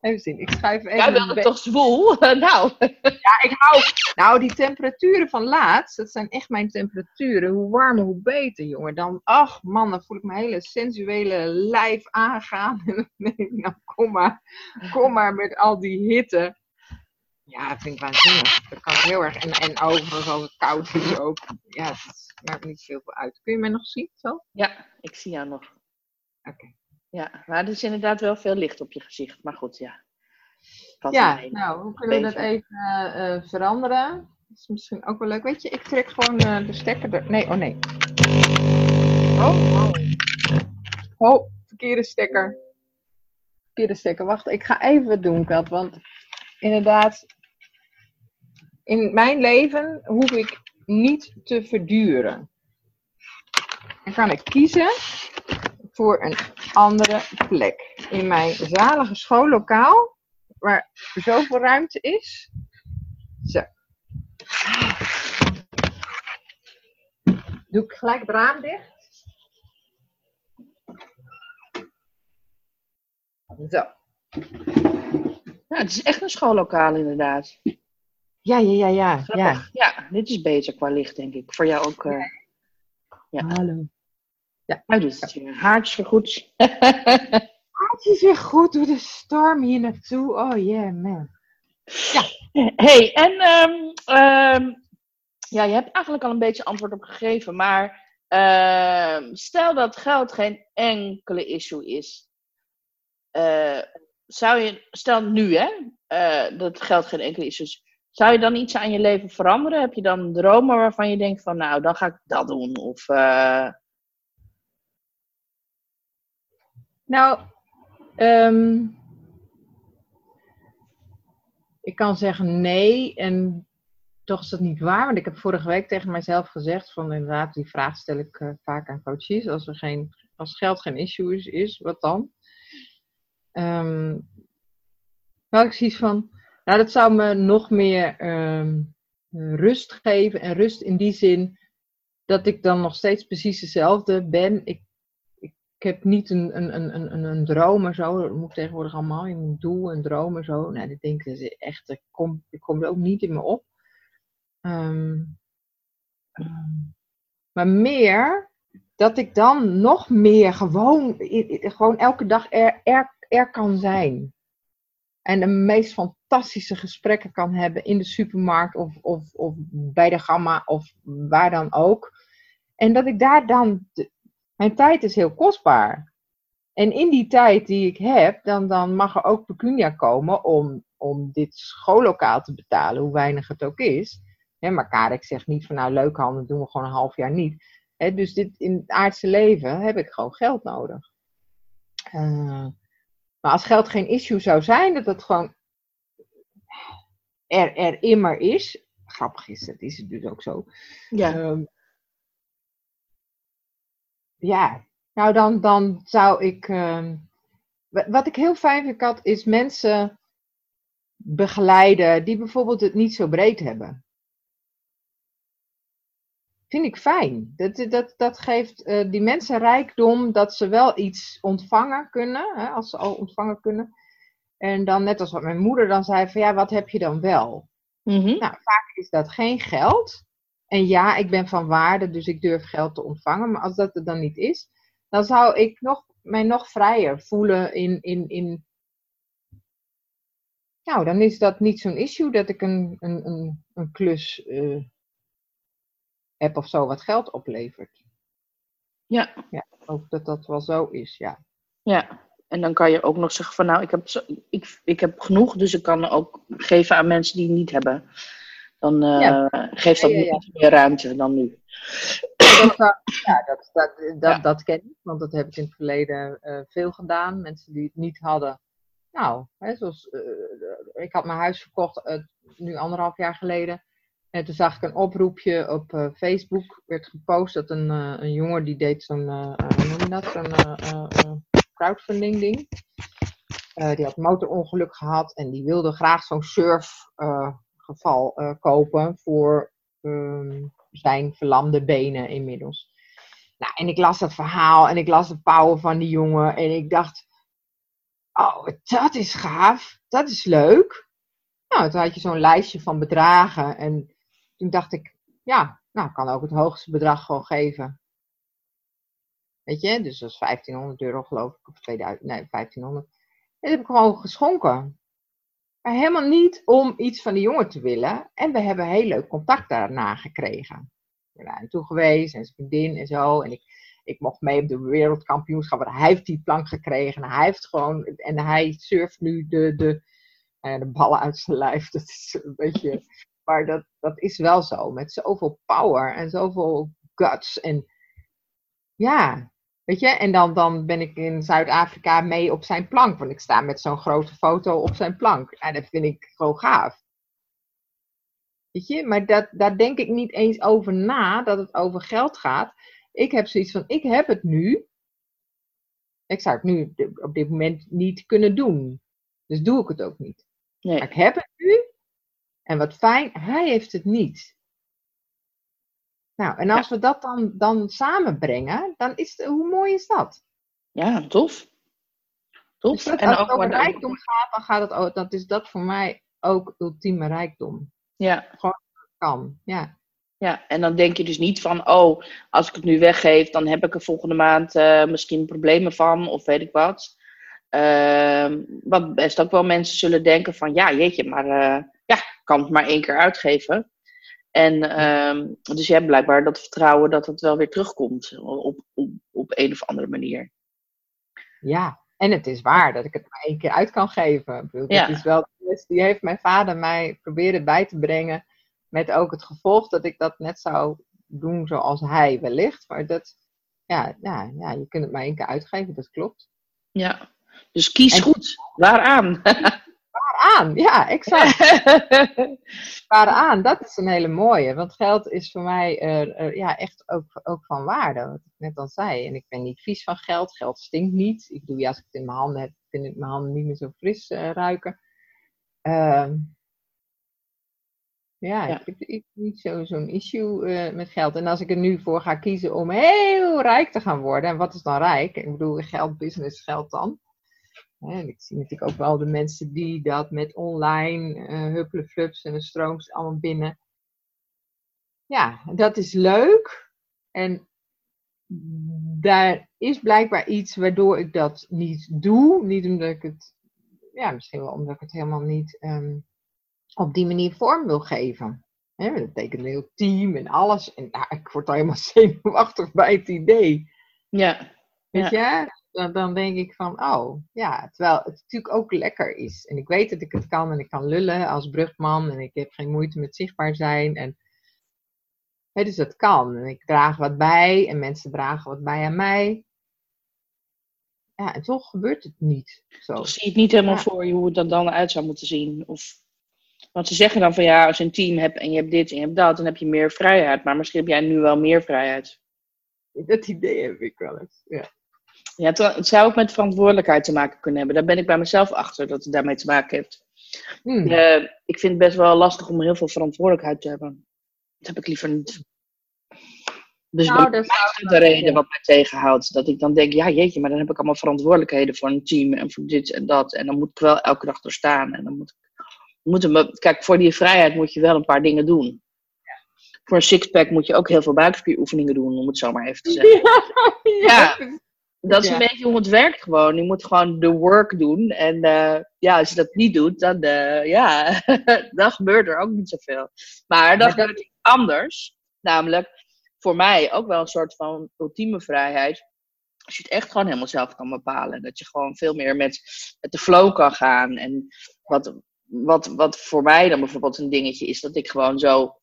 Speaker 2: Even zien, ik schuif even...
Speaker 3: Jij wilde toch zwoel? nou,
Speaker 2: Ja, ik hou... Nou, die temperaturen van laatst, dat zijn echt mijn temperaturen. Hoe warmer, hoe beter, jongen. Dan, ach man, dan voel ik mijn hele sensuele lijf aangaan. En dan denk ik, nou kom maar, kom maar met al die hitte. Ja, dat vind ik waanzinnig. Dat kan heel erg. En, en overigens, als het koud is ook. Ja, het maakt niet zoveel uit. Kun je mij nog zien? Zo?
Speaker 3: ja, ik zie jou nog.
Speaker 2: Oké.
Speaker 3: Ja, maar er is inderdaad wel veel licht op je gezicht. Maar goed, ja.
Speaker 2: Ja, nou, hoe kunnen we dat even eh, eh, veranderen? Dat is misschien ook wel leuk. Weet je, ik trek gewoon eh, de stekker er. Nee, oh nee. Oh, oh, verkeerde stekker. Verkeerde stekker. Wacht, ik ga even wat doen, Kat. Want inderdaad, in mijn leven hoef ik niet te verduren. Dan kan ik kiezen voor een andere plek. In mijn zalige schoollokaal, waar zoveel ruimte is. Zo. Doe ik gelijk het raam dicht. Zo.
Speaker 3: Ja, het is echt een schoollokaal inderdaad.
Speaker 2: Ja, ja, ja, ja. ja.
Speaker 3: Grappig. Ja. dit is beter qua licht, denk ik. Voor jou ook. eh Ja.
Speaker 2: Hallo.
Speaker 3: Nou, dus het weer haartjes vergoed.
Speaker 2: Het is weer goed door de storm hier naartoe. Oh yeah, man.
Speaker 3: hey, en ehm, ehm, ja, je hebt eigenlijk al een beetje antwoord op gegeven, maar ehm, stel dat geld geen enkele issue is. eh, zou je, stel nu hè, eh, dat geld geen enkele issue is. Zou je dan iets aan je leven veranderen? Heb je dan dromen waarvan je denkt van, nou, dan ga ik dat doen? Of,
Speaker 2: Nou, ehm, ik kan zeggen nee en toch is dat niet waar. Want ik heb vorige week tegen mijzelf gezegd van inderdaad, die vraag stel ik eh, vaak aan coaches. Als, er geen, als geld geen issue is, wat dan? Ehm nou, ik zie van, nou dat zou me nog meer ehm, rust geven. En rust in die zin dat ik dan nog steeds precies dezelfde ben. Ik ik heb niet een, een, een, een, een- droom en zo. Dat moet tegenwoordig allemaal. Je moet doel en droom en zo. Nou, dit denk ik dat echt. Dat komt dat komt ook niet in me op. Ehm, ehm, maar meer dat ik dan nog meer gewoon, gewoon elke dag er, er, er kan zijn. En de meest fantastische gesprekken kan hebben in de supermarkt of, of, of bij de gamma of waar dan ook. En dat ik daar dan mijn tijd is heel kostbaar. En in die tijd die ik heb, dan, dan mag er ook pecunia komen om, om dit schoollokaal te betalen, hoe weinig het ook is. Maar Karek zegt niet van nou leuk handen, doen we gewoon een half jaar niet. Dus dit, in het aardse leven heb ik gewoon geld nodig. Uh, maar als geld geen issue zou zijn, dat het gewoon er, er immer is. Grappig is, dat is het dus ook zo.
Speaker 3: Ja. Um,
Speaker 2: ja, nou dan, dan zou ik. Uh, wat ik heel fijn vind, Kat, is mensen begeleiden die bijvoorbeeld het niet zo breed hebben. Vind ik fijn. Dat, dat, dat geeft uh, die mensen rijkdom dat ze wel iets ontvangen kunnen, hè, als ze al ontvangen kunnen. En dan net als wat mijn moeder dan zei van ja, wat heb je dan wel?
Speaker 3: Mm
Speaker 2: Nou, vaak is dat geen geld. En ja, ik ben van waarde, dus ik durf geld te ontvangen. Maar als dat er dan niet is, dan zou ik nog, mij nog vrijer voelen in, in, in. Nou, dan is dat niet zo'n issue dat ik een, een, een, een klus uh, heb of zo wat geld oplevert.
Speaker 3: Ja.
Speaker 2: Ja, ook dat dat wel zo is, ja.
Speaker 3: Ja, en dan kan je ook nog zeggen van nou, ik heb, ik, ik heb genoeg, dus ik kan ook geven aan mensen die het niet hebben. Dan uh, ja. geeft dat ja, ja, meer ruimte dan nu.
Speaker 2: Dat, ja, dat, dat, dat, dat ken ik, want dat heb ik in het verleden uh, veel gedaan. Mensen die het niet hadden. Nou, hè, zoals, uh, ik had mijn huis verkocht nu anderhalf jaar geleden. En toen zag ik een oproepje op uh, Facebook, werd gepost dat een, een jongen die deed zo'n, hoe noem je dat, zo'n crowdfunding ding. die had motorongeluk gehad en die wilde graag zo'n surfgeval kopen voor um, zijn verlamde benen inmiddels. Nou, en ik las dat verhaal en ik las de power van die jongen en ik dacht, oh, dat is gaaf, dat is leuk. Nou, toen had je zo'n lijstje van bedragen en toen dacht ik, ja, nou, kan ook het hoogste bedrag gewoon geven. Weet je, dus dat is 1500 euro geloof ik, of 2000, nee, 1500. En dat heb ik gewoon geschonken. Maar helemaal niet om iets van die jongen te willen. En we hebben heel leuk contact daarna gekregen. Ik ben daar toe geweest en zijn vriendin en zo. En ik, ik mocht mee op de wereldkampioenschap. Hij heeft die plank gekregen. En hij heeft gewoon. En hij surft nu de, de, de ballen uit zijn lijf. Dat is een beetje. Maar dat, dat is wel zo. Met zoveel power en zoveel guts. En ja, weet je. En dan, dan ben ik in Zuid-Afrika mee op zijn plank. Want ik sta met zo'n grote foto op zijn plank. En dat vind ik gewoon gaaf. Weet je, maar dat, daar denk ik niet eens over na dat het over geld gaat. Ik heb zoiets van: ik heb het nu. Ik zou het nu op dit moment niet kunnen doen. Dus doe ik het ook niet.
Speaker 3: Nee.
Speaker 2: Maar ik heb het nu. En wat fijn, hij heeft het niet. Nou, en als we dat dan, dan samenbrengen, dan is het, hoe mooi is dat?
Speaker 3: Ja, tof. Tof.
Speaker 2: Dus en als het over rijkdom gaat, dan gaat het ook, dat is dat voor mij ook ultieme rijkdom.
Speaker 3: Ja.
Speaker 2: Gewoon kan, ja.
Speaker 3: Ja, en dan denk je dus niet van, oh, als ik het nu weggeef, dan heb ik er volgende maand uh, misschien problemen van, of weet ik wat. Uh, wat best ook wel mensen zullen denken van, ja, jeetje, maar uh, ja, ik kan het maar één keer uitgeven. En uh, dus je hebt blijkbaar dat vertrouwen dat het wel weer terugkomt op, op, op een of andere manier.
Speaker 2: Ja, en het is waar dat ik het maar één keer uit kan geven. Bedoel, ja. is wel, die heeft mijn vader mij proberen bij te brengen. Met ook het gevolg dat ik dat net zou doen zoals hij wellicht. Maar dat, ja, ja, ja je kunt het maar één keer uitgeven, dat klopt.
Speaker 3: Ja, dus kies en, goed. Waaraan?
Speaker 2: Waaraan, ja, exact. Waaraan, dat is een hele mooie. Want geld is voor mij uh, uh, ja, echt ook, ook van waarde, wat ik net al zei. En ik ben niet vies van geld. Geld stinkt niet. Ik doe, ja, als ik het in mijn handen heb, vind ik mijn handen niet meer zo fris uh, ruiken. Ehm, ja, ja, ik heb, ik niet zo'n issue met geld. En als ik er nu voor ga kiezen om heel rijk te gaan worden. En wat is dan rijk? Ik bedoel, geld, business, geld dan. En ik zie natuurlijk ook wel de mensen die dat met online uh, huppelen flups en de strooms allemaal binnen. Ja, dat is leuk. En daar is blijkbaar iets waardoor ik dat niet doe. Niet omdat ik het, ja, misschien wel omdat ik het helemaal niet um, op die manier vorm wil geven. He, dat betekent een heel team en alles. En nou, ik word al helemaal zenuwachtig bij het idee.
Speaker 3: Ja.
Speaker 2: Weet ja. je? Dan, dan denk ik van, oh ja, terwijl het natuurlijk ook lekker is. En ik weet dat ik het kan en ik kan lullen als brugman en ik heb geen moeite met zichtbaar zijn. En, hè, dus dat kan. En ik draag wat bij en mensen dragen wat bij aan mij. ja, en toch gebeurt het niet zo.
Speaker 3: Toch zie je het niet helemaal voor je hoe het er dan uit zou moeten zien. Of, want ze zeggen dan van ja, als je een team hebt en je hebt dit en je hebt dat, dan heb je meer vrijheid. Maar misschien heb jij nu wel meer vrijheid.
Speaker 2: Dat idee heb ik wel eens, ja.
Speaker 3: Ja, het zou ook met verantwoordelijkheid te maken kunnen hebben. Daar ben ik bij mezelf achter dat het daarmee te maken heeft. Hmm. Uh, ik vind het best wel lastig om heel veel verantwoordelijkheid te hebben. Dat heb ik liever niet. Dus nou, dat is de reden wat mij tegenhoudt. Dat ik dan denk, ja jeetje, maar dan heb ik allemaal verantwoordelijkheden voor een team en voor dit en dat. En dan moet ik wel elke dag er staan. En dan moet ik, moet kijk, voor die vrijheid moet je wel een paar dingen doen. Voor een sixpack moet je ook heel veel buikspieroefeningen doen, om het zo maar even te zeggen. ja, ja dat is een beetje hoe het werkt gewoon. Je moet gewoon de work doen. En uh, ja, als je dat niet doet, dan, uh, ja, dan gebeurt er ook niet zoveel. Maar dan gebeurt iets anders. Namelijk, voor mij ook wel een soort van ultieme vrijheid. Als je het echt gewoon helemaal zelf kan bepalen. Dat je gewoon veel meer met, met de flow kan gaan. En wat, wat, wat voor mij dan bijvoorbeeld een dingetje is, dat ik gewoon zo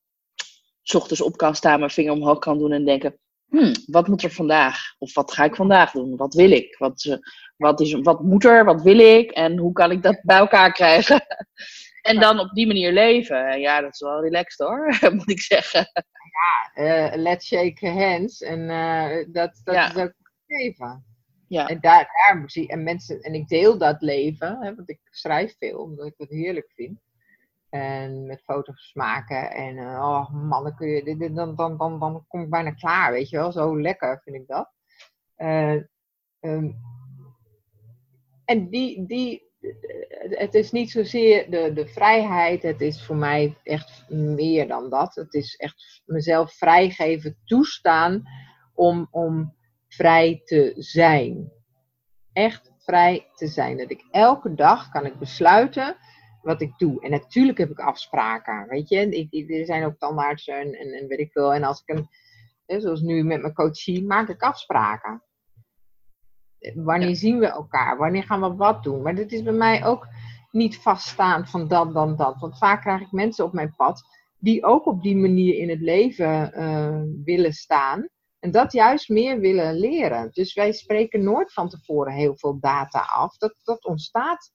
Speaker 3: s ochtends op kan staan, mijn vinger omhoog kan doen en denken: hmm, wat moet er vandaag? Of wat ga ik vandaag doen? Wat wil ik? Wat, uh, wat, is, wat moet er? Wat wil ik? En hoe kan ik dat bij elkaar krijgen? en dan op die manier leven. Ja, dat is wel relaxed hoor, moet ik zeggen.
Speaker 2: Ja, uh, let's shake hands. En uh, dat, dat is ook leven. Ja. En daar, daar zie en mensen, en ik deel dat leven, hè, want ik schrijf veel, omdat ik het heerlijk vind. En met foto's maken. En oh man, dan, kun je, dan, dan, dan, dan kom ik bijna klaar, weet je wel. Zo lekker vind ik dat. Uh, um, en die, die, het is niet zozeer de, de vrijheid, het is voor mij echt meer dan dat. Het is echt mezelf vrijgeven, toestaan om, om vrij te zijn. Echt vrij te zijn. Dat ik elke dag kan ik besluiten wat ik doe. En natuurlijk heb ik afspraken, weet je. Ik, er zijn ook tandartsen en, en, en weet ik veel. En als ik een, zoals nu met mijn coachie, maak ik afspraken. Wanneer zien we elkaar? Wanneer gaan we wat doen? Maar dit is bij mij ook niet vaststaan van dat, dan dat. Want vaak krijg ik mensen op mijn pad die ook op die manier in het leven uh, willen staan. En dat juist meer willen leren. Dus wij spreken nooit van tevoren heel veel data af. Dat, dat ontstaat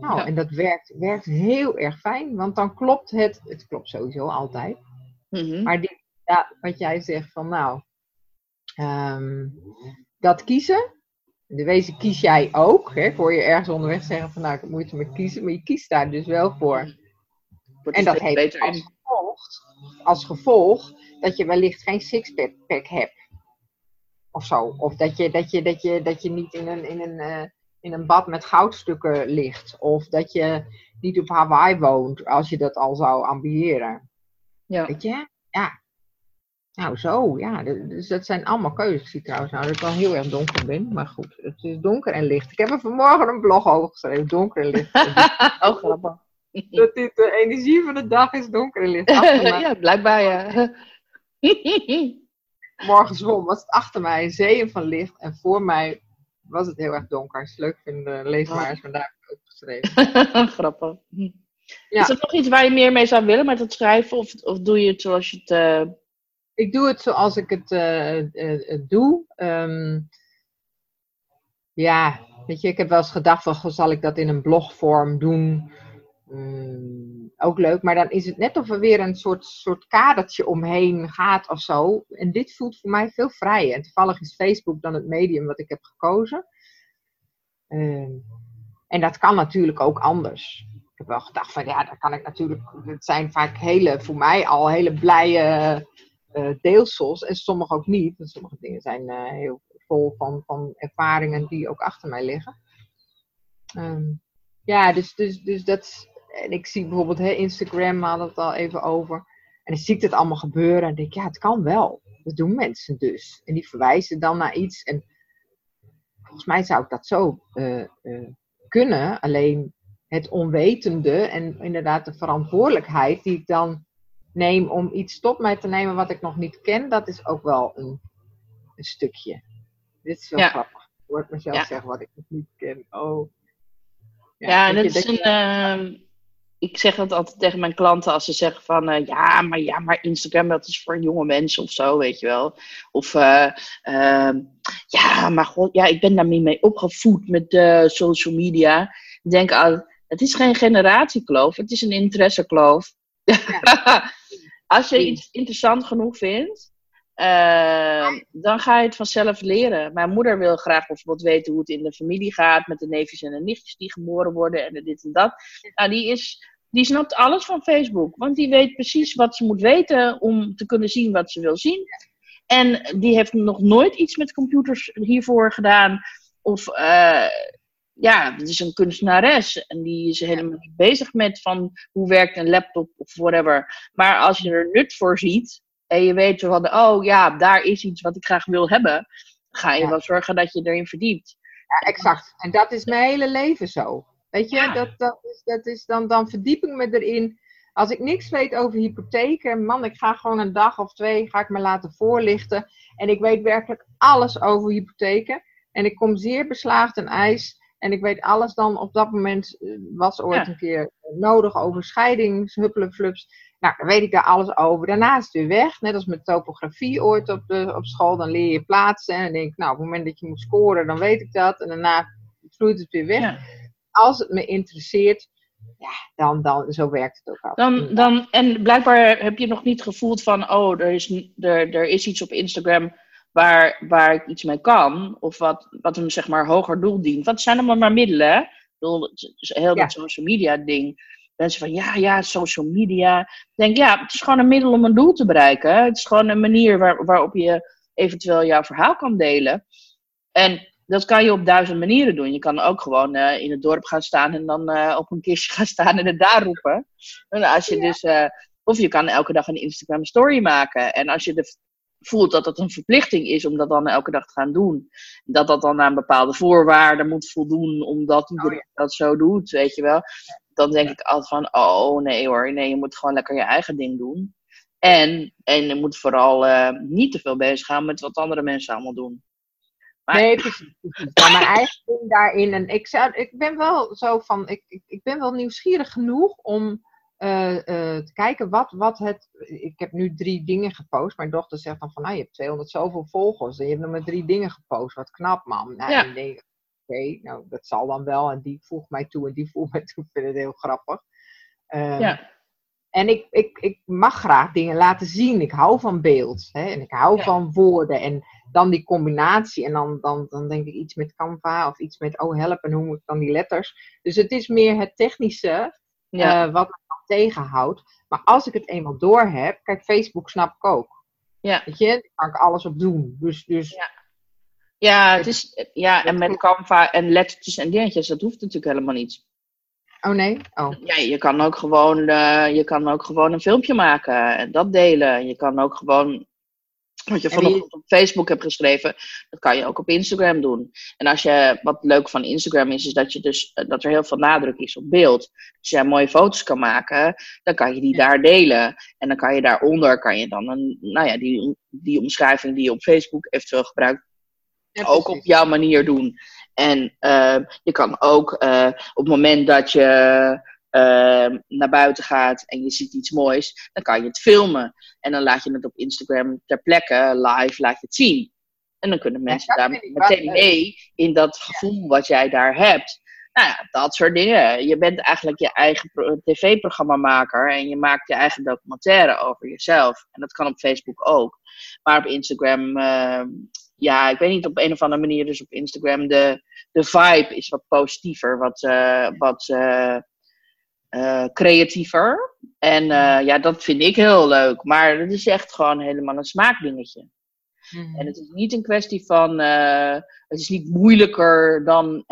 Speaker 2: nou, en dat werkt, werkt heel erg fijn, want dan klopt het, het klopt sowieso altijd. Mhm. Maar ja, wat jij zegt van nou, um, dat kiezen, de wezen kies jij ook. Hè? Ik hoor je ergens onderweg zeggen van nou, ik heb moeite met kiezen, maar je kiest daar dus wel voor. En dat heeft als gevolg, als gevolg dat je wellicht geen sixpack hebt. Of zo. Of dat je, dat je, dat je, dat je niet in een, in een uh, in een bad met goudstukken ligt. Of dat je niet op Hawaii woont, als je dat al zou ambiëren. Ja. Weet je? Ja. Nou, zo, ja. Dus dat zijn allemaal keuzes. Ik zie trouwens nou dat ik wel heel erg donker ben. Maar goed, het is donker en licht. Ik heb er vanmorgen een blog over geschreven. Donker en licht.
Speaker 3: oh, grappig.
Speaker 2: Dat dit de energie van de dag is donker en licht.
Speaker 3: ja, blijkbaar ja.
Speaker 2: Morgen zwom was het achter mij zeeën van licht. En voor mij was het heel erg donker. Als je het leuk vindt, lees maar eens vandaag geschreven.
Speaker 3: Grappig. Ja. Is er nog iets waar je meer mee zou willen met het schrijven? Of, of doe je het zoals je het... Uh...
Speaker 2: Ik doe het zoals ik het uh, doe. Um, ja, weet je, ik heb wel eens gedacht van, zal ik dat in een blogvorm doen? Um, ook leuk, maar dan is het net of er weer een soort, soort kadertje omheen gaat of zo. En dit voelt voor mij veel vrijer. En toevallig is Facebook dan het medium wat ik heb gekozen. Uh, en dat kan natuurlijk ook anders. Ik heb wel gedacht van ja, daar kan ik natuurlijk. Het zijn vaak hele, voor mij al hele blije uh, deelsels. En sommige ook niet. Sommige dingen zijn uh, heel vol van, van ervaringen die ook achter mij liggen. Um, ja, dus, dus, dus dat, en ik zie bijvoorbeeld hè, Instagram, we hadden het al even over. En dan zie ik het allemaal gebeuren en denk, ja, het kan wel. Dat doen mensen dus. En die verwijzen dan naar iets. En volgens mij zou ik dat zo uh, uh, kunnen. Alleen het onwetende en inderdaad de verantwoordelijkheid die ik dan neem om iets tot mij te nemen wat ik nog niet ken, dat is ook wel een, een stukje. Dit is wel ja. grappig. Ik hoor mezelf ja. zeggen wat ik nog niet ken. Oh.
Speaker 3: Ja, ja en is een. Uh, ik zeg dat altijd tegen mijn klanten als ze zeggen van uh, ja, maar ja, maar Instagram dat is voor jonge mensen of zo, weet je wel. Of uh, uh, ja, maar god, ja, ik ben daarmee mee opgevoed met social media. Ik denk al, het is geen generatiekloof, het is een interessekloof. Ja. als je iets interessant genoeg vindt, uh, dan ga je het vanzelf leren. Mijn moeder wil graag bijvoorbeeld weten hoe het in de familie gaat met de neefjes en de nichtjes die geboren worden en dit en dat. Nou, die, is, die snapt alles van Facebook, want die weet precies wat ze moet weten om te kunnen zien wat ze wil zien. En die heeft nog nooit iets met computers hiervoor gedaan. Of uh, ja, het is een kunstenares en die is helemaal niet bezig met van hoe werkt een laptop of whatever. Maar als je er nut voor ziet, en je weet van, oh ja, daar is iets wat ik graag wil hebben, ga je wel zorgen dat je erin verdiept.
Speaker 2: Ja, exact. En dat is mijn hele leven zo. Weet je, dat, dat is, dat is dan, dan verdiep ik me erin. Als ik niks weet over hypotheken, man, ik ga gewoon een dag of twee, ga ik me laten voorlichten. En ik weet werkelijk alles over hypotheken. En ik kom zeer beslaagd en ijs. En ik weet alles dan op dat moment, eh, was ooit een keer nodig over scheidings, nou, dan weet ik daar alles over. Daarna is het weer weg. Net als met topografie ooit op, de, op school. Dan leer je plaatsen. En dan denk ik, nou, op het moment dat je moet scoren, dan weet ik dat. En daarna vloeit het weer weg. Als het me interesseert, ja, dan, dan zo werkt het ook al.
Speaker 3: Dan, dan, en blijkbaar heb je nog niet gevoeld van, oh, er is, er, er is iets op Instagram waar, waar ik iets mee kan. Of wat, wat een zeg maar hoger doel dient. Want het zijn allemaal maar middelen. Ik bedoel, het is heel dat social media ding mensen van ja, ja, social media. Ik denk ja, het is gewoon een middel om een doel te bereiken. Het is gewoon een manier waar, waarop je eventueel jouw verhaal kan delen. En dat kan je op duizend manieren doen. Je kan ook gewoon uh, in het dorp gaan staan en dan uh, op een kistje gaan staan en het daar roepen. En als je dus, uh, of je kan elke dag een Instagram story maken. En als je de, voelt dat het een verplichting is om dat dan elke dag te gaan doen. Dat dat dan aan bepaalde voorwaarden moet voldoen, omdat iedereen oh, ja. dat zo doet, weet je wel dan denk ik altijd van, oh nee hoor, nee, je moet gewoon lekker je eigen ding doen. En, en je moet vooral uh, niet te veel bezig gaan met wat andere mensen allemaal doen.
Speaker 2: Maar... Nee, precies. Maar mijn eigen ding daarin. En ik, zou, ik ben wel zo van, ik, ik, ik ben wel nieuwsgierig genoeg om uh, uh, te kijken wat, wat het. Ik heb nu drie dingen gepost. Mijn dochter zegt dan van, nou, je hebt 200 zoveel volgers. En je hebt nog maar drie dingen gepost. Wat knap, man. Nou, ja. denk, oké, nou dat zal dan wel. En die voegt mij toe en die voegt mij toe. Ik vind het heel grappig. Um, ja. En ik, ik, ik mag graag dingen laten zien. Ik hou van beeld. Hè? En ik hou ja. van woorden. En dan die combinatie. En dan, dan, dan denk ik iets met Canva of iets met oh help en hoe moet ik dan die letters. Dus het is meer het technische ja. uh, wat me tegenhoudt. Maar als ik het eenmaal door heb, kijk, Facebook snap ik ook. Ja. Weet je, daar kan ik alles op doen. Dus, dus ja.
Speaker 3: Ja, het is, ja, en met Canva en lettertjes en dingetjes, dat hoeft natuurlijk helemaal niet.
Speaker 2: Oh nee? Oh.
Speaker 3: Ja, je kan ook gewoon, uh, je kan ook gewoon een filmpje maken en dat delen. Je kan ook gewoon, wat je vanochtend op Facebook hebt geschreven, dat kan je ook op Instagram doen. En als je, wat leuk van Instagram is, is dat, je dus, eh, dat er heel veel nadruk is op beeld. Als jij mooie foto's kan maken, dan kan je die daar delen. En dan kan je daaronder, kan je dan een, nou ja, die, die omschrijving die je op Facebook eventueel gebruikt, ook op jouw manier doen. En uh, je kan ook uh, op het moment dat je uh, naar buiten gaat en je ziet iets moois, dan kan je het filmen. En dan laat je het op Instagram ter plekke live laat je het zien. En dan kunnen mensen daar meteen mee in dat gevoel wat jij daar hebt. Nou ja, dat soort dingen. Je bent eigenlijk je eigen tv-programmamaker en je maakt je eigen documentaire over jezelf. En dat kan op Facebook ook. Maar op Instagram ehm, ja, ik weet niet, op een of andere manier, dus op Instagram, de, de vibe is wat positiever, wat, uh, wat uh, uh, creatiever. En ja, dat vind ik heel leuk. Maar het is echt gewoon helemaal een smaakdingetje. Mm. En het is niet een kwestie van, het is niet moeilijker dan,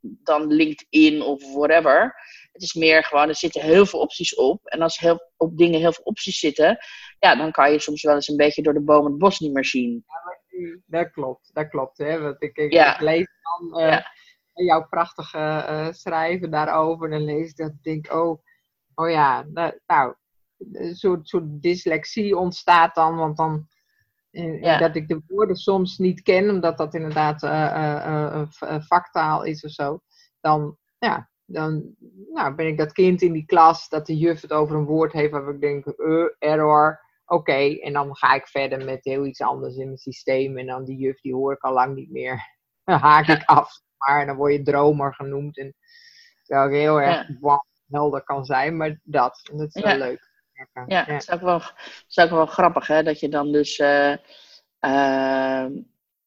Speaker 3: dan LinkedIn of whatever. Het is meer gewoon, er zitten heel veel opties op. En als heel, op dingen heel veel opties zitten, ja, dan kan je soms wel eens een beetje door de boom het bos niet meer zien.
Speaker 2: Dat klopt, dat klopt. Hè? Want ik, ik, ja. ik lees dan uh, ja. jouw prachtige uh, schrijven daarover. En dan lees ik dat en denk oh, oh ja, nou, nou een soort, soort dyslexie ontstaat dan. Want dan, ja. dat ik de woorden soms niet ken, omdat dat inderdaad uh, vaktaal is of zo. Dan, ja, dan nou, ben ik dat kind in die klas dat de juf het over een woord heeft waar ik denk, error, oké. En dan ga ik verder met heel iets anders in mijn systeem. En dan die juf, die hoor ik al lang niet meer. Dan haak ik af. Maar en dan word je dromer genoemd. En terwijl ik heel erg ja. helder kan zijn. Maar dat, en dat is wel leuk.
Speaker 3: Ja, ja, dat is ook wel, is ook wel grappig, hè? Dat je dan dus uh, uh,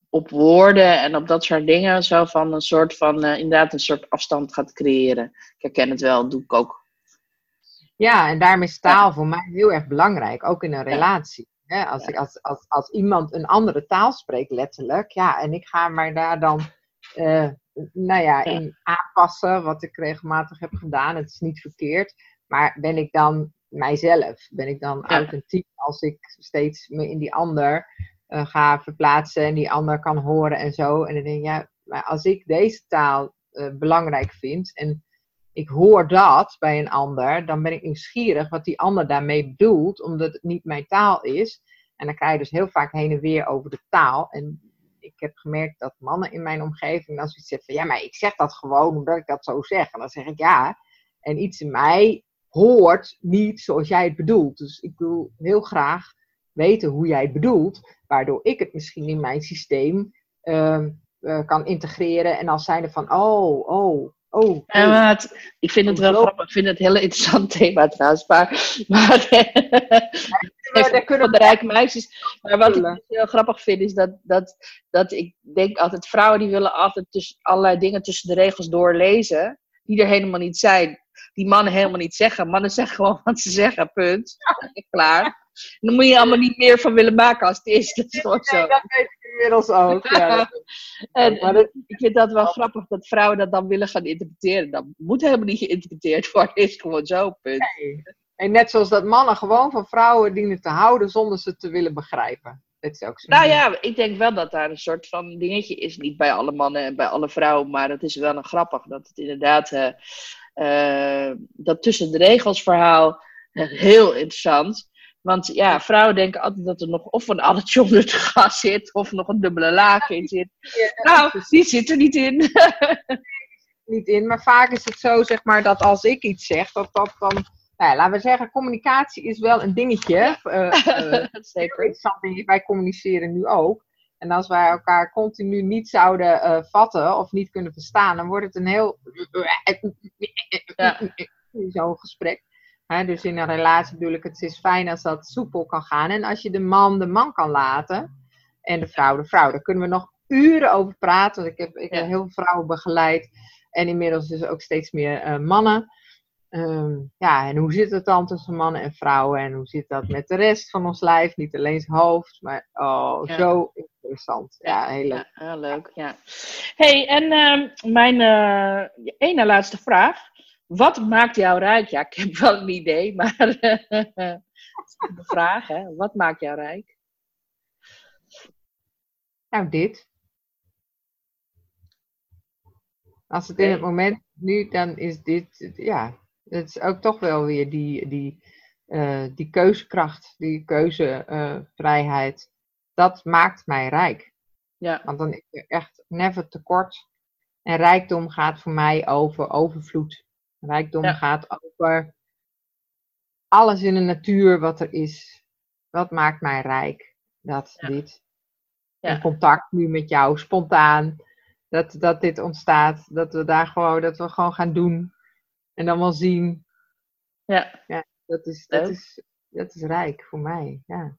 Speaker 3: op woorden en op dat soort dingen zo van een soort van, uh, inderdaad een soort afstand gaat creëren. Ik herken het wel, dat doe ik ook.
Speaker 2: Ja, en daarmee is taal voor mij heel erg belangrijk, ook in een relatie. als, ik, als, als, als iemand een andere taal spreekt, letterlijk, ja, en ik ga maar daar dan uh, nou ja, in aanpassen, wat ik regelmatig heb gedaan. Het is niet verkeerd, maar ben ik dan mijzelf? Ben ik dan authentiek als ik steeds me in die ander uh, ga verplaatsen en die ander kan horen en zo? En dan denk ik, ja, maar als ik deze taal uh, belangrijk vind en ik hoor dat bij een ander, dan ben ik nieuwsgierig wat die ander daarmee bedoelt, omdat het niet mijn taal is. En dan krijg je dus heel vaak heen en weer over de taal. En ik heb gemerkt dat mannen in mijn omgeving dan zoiets zeggen van, ja, maar ik zeg dat gewoon omdat ik dat zo zeg. En dan zeg ik ja. En iets in mij hoort niet zoals jij het bedoelt. Dus ik wil heel graag weten hoe jij het bedoelt, waardoor ik het misschien in mijn systeem uh, uh, kan integreren. En als zijnde van, oh, oh, Oh,
Speaker 3: ja, ik vind het wel grappig. Ik vind het een heel interessant thema trouwens. Maar, maar ja, kunnen de rijke meisjes. Maar wat ik dus heel grappig vind is dat, dat, dat ik denk altijd, vrouwen die willen altijd tussen, allerlei dingen tussen de regels doorlezen. Die er helemaal niet zijn. Die mannen helemaal niet zeggen. Mannen zeggen gewoon wat ze zeggen, punt. Klaar. En dan moet je allemaal niet meer van willen maken als het is. Dat is gewoon zo
Speaker 2: inmiddels ook. Ja.
Speaker 3: en, maar ik vind dat wel grappig dat vrouwen dat dan willen gaan interpreteren. Dat moet helemaal niet geïnterpreteerd worden, is gewoon zo, punt.
Speaker 2: En net zoals dat mannen gewoon van vrouwen dienen te houden zonder ze te willen begrijpen. Dat is ook zo.
Speaker 3: Nou ja, ik denk wel dat daar een soort van dingetje is. Niet bij alle mannen en bij alle vrouwen, maar het is wel een grappig dat het inderdaad. Uh, uh, dat tussen de regels verhaal heel interessant. Want ja, vrouwen denken altijd dat er nog of een addertje onder het gas zit, of nog een dubbele laag in zit. nou, die zit er niet in.
Speaker 2: niet in, maar vaak is het zo, zeg maar, dat als ik iets zeg, dat dat dan, nou ja, laten we zeggen, communicatie is wel een dingetje. Ja. Uh, uh, Zeker. Wij communiceren nu ook. En als wij elkaar continu niet zouden uh, vatten of niet kunnen verstaan, dan wordt het een heel. Ja. Zo'n gesprek dus in een relatie bedoel ik, het is fijn als dat soepel kan gaan. En als je de man de man kan laten en de vrouw de vrouw. Daar kunnen we nog uren over praten. Want ik heb, ik heb heel veel vrouwen begeleid. En inmiddels dus ook steeds meer uh, mannen. Um, ja, en hoe zit het dan tussen mannen en vrouwen? En hoe zit dat met de rest van ons lijf? Niet alleen het hoofd, maar oh, zo interessant. Ja, heel leuk.
Speaker 3: Ja, heel leuk, ja. hey, en uh, mijn uh, ene laatste vraag. Wat maakt jou rijk? Ja, ik heb wel een idee, maar de vraag, hè? Wat maakt jou rijk?
Speaker 2: Nou, dit. Als het in het moment nu, dan is dit, ja, het is ook toch wel weer die, die, uh, die keuzekracht, die keuzevrijheid. dat maakt mij rijk. Ja. Want dan is er echt never tekort. En rijkdom gaat voor mij over overvloed. Rijkdom gaat over alles in de natuur wat er is. Wat maakt mij rijk? Dat, dit. Ja. In contact nu met jou, spontaan. Dat, dat dit ontstaat. Dat we daar gewoon, dat we gewoon gaan doen. En dan wel zien. Ja. ja dat, is, dat, is, dat is rijk voor mij. Ja.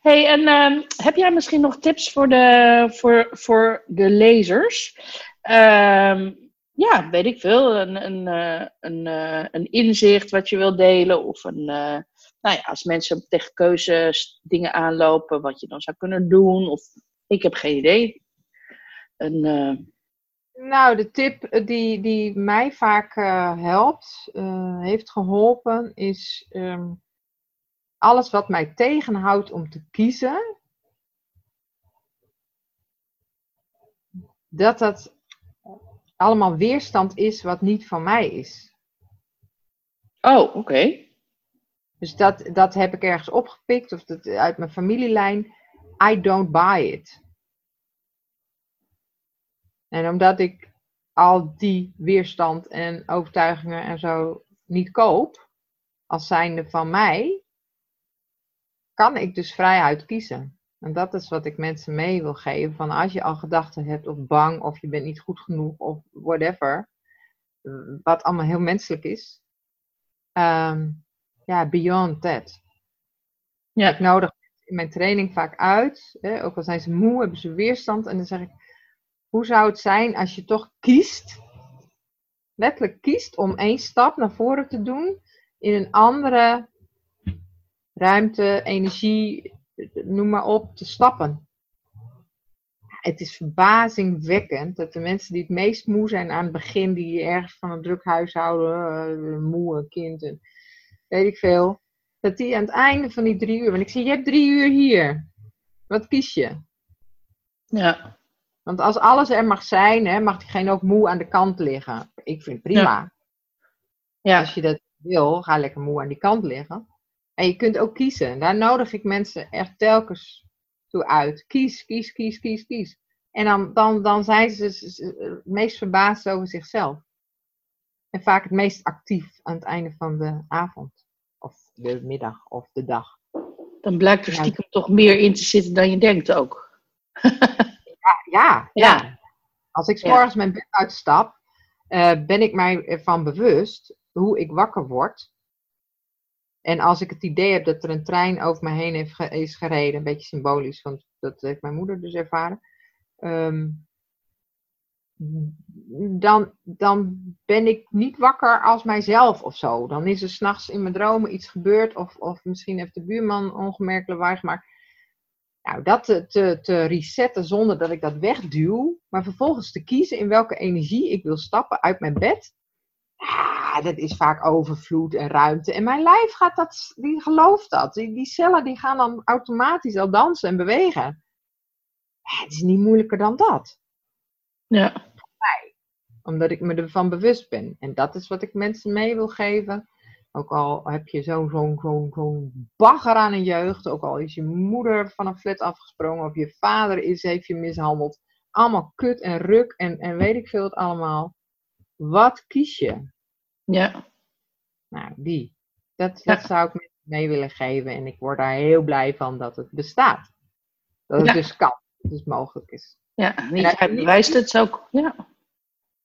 Speaker 3: Hey, en uh, heb jij misschien nog tips voor de, voor, voor de lezers? Uh, ja, weet ik veel, een, een, eh, een, eh, een inzicht wat je wil delen. Of een, uh, nou ja, als mensen tegen keuzes dingen aanlopen, wat je dan zou kunnen doen. Of ik heb geen idee. Een,
Speaker 2: Nou, de tip die, die mij vaak helpt, heeft geholpen, is um, alles wat mij tegenhoudt om te kiezen. Dat dat allemaal weerstand is wat niet van mij is.
Speaker 3: Oh, oké.
Speaker 2: Dus dat, dat heb ik ergens opgepikt, of dat, uit mijn familielijn. I don't buy it. En omdat ik al die weerstand en overtuigingen en zo niet koop, als zijnde van mij, kan ik dus vrijuit kiezen. En dat is wat ik mensen mee wil geven. Van als je al gedachten hebt of bang of je bent niet goed genoeg of whatever. Wat allemaal heel menselijk is. Ehm, ja, beyond that. Ja. Ik nodig in mijn training vaak uit. Hè, ook al zijn ze moe, hebben ze weerstand. En dan zeg ik, hoe zou het zijn als je toch kiest, letterlijk kiest om één stap naar voren te doen in een andere ruimte, energie, noem maar op, te stappen. Het is verbazingwekkend dat de mensen die het meest moe zijn aan het begin, die ergens van een druk huishouden, uh, moe, kind en weet ik veel, dat die aan het einde van die drie uur, want ik zie, je hebt drie uur hier. Wat kies je?
Speaker 3: Ja.
Speaker 2: Want als alles er mag zijn, hè, mag diegene ook moe aan de kant liggen. Ik vind het prima. Ja. ja. Als je dat wil, ga lekker moe aan die kant liggen. En je kunt ook kiezen. Daar nodig ik mensen echt telkens toe uit. Kies, kies, kies, kies, kies. En dan, dan, dan zijn ze het meest verbaasd over zichzelf. En vaak het meest actief aan het einde van de avond. Of de middag of de dag.
Speaker 3: Dan blijkt er stiekem toch meer in te zitten dan je denkt ook.
Speaker 2: ja, ja, Als ik s morgens mijn bed uitstap, uh, ben ik mij ervan bewust hoe ik wakker word. En als ik het idee heb dat er een trein over me heen heeft is gereden, een beetje symbolisch, want dat heeft mijn moeder dus ervaren. Ehm, dan, dan ben ik niet wakker als mijzelf of zo. Dan is er s'nachts in mijn dromen iets gebeurd, of, of misschien heeft de buurman ongemerkelijk waar gemaakt. Nou, dat te, te, te resetten zonder dat ik dat wegduw, maar vervolgens te kiezen in welke energie ik wil stappen uit mijn bed. Ja, dat is vaak overvloed en ruimte. En mijn lijf gaat dat, die gelooft dat. Die, die cellen die gaan dan automatisch al dansen en bewegen. Ja, het is niet moeilijker dan dat.
Speaker 3: Ja.
Speaker 2: Omdat ik me ervan bewust ben. En dat is wat ik mensen mee wil geven. Ook al heb je zo'n zo'n zo'n zo'n bagger aan een jeugd. Ook al is je moeder van een flat afgesprongen. Of je vader is, heeft je mishandeld. Allemaal kut en ruk en, en weet ik veel het allemaal. Wat kies je?
Speaker 3: Ja.
Speaker 2: Nou, die. Dat, dat zou ik mee willen geven. En ik word daar heel blij van dat het bestaat. Dat het dus kan. Dat het mogelijk is.
Speaker 3: Ja, niet, bewijst het ook. Ja.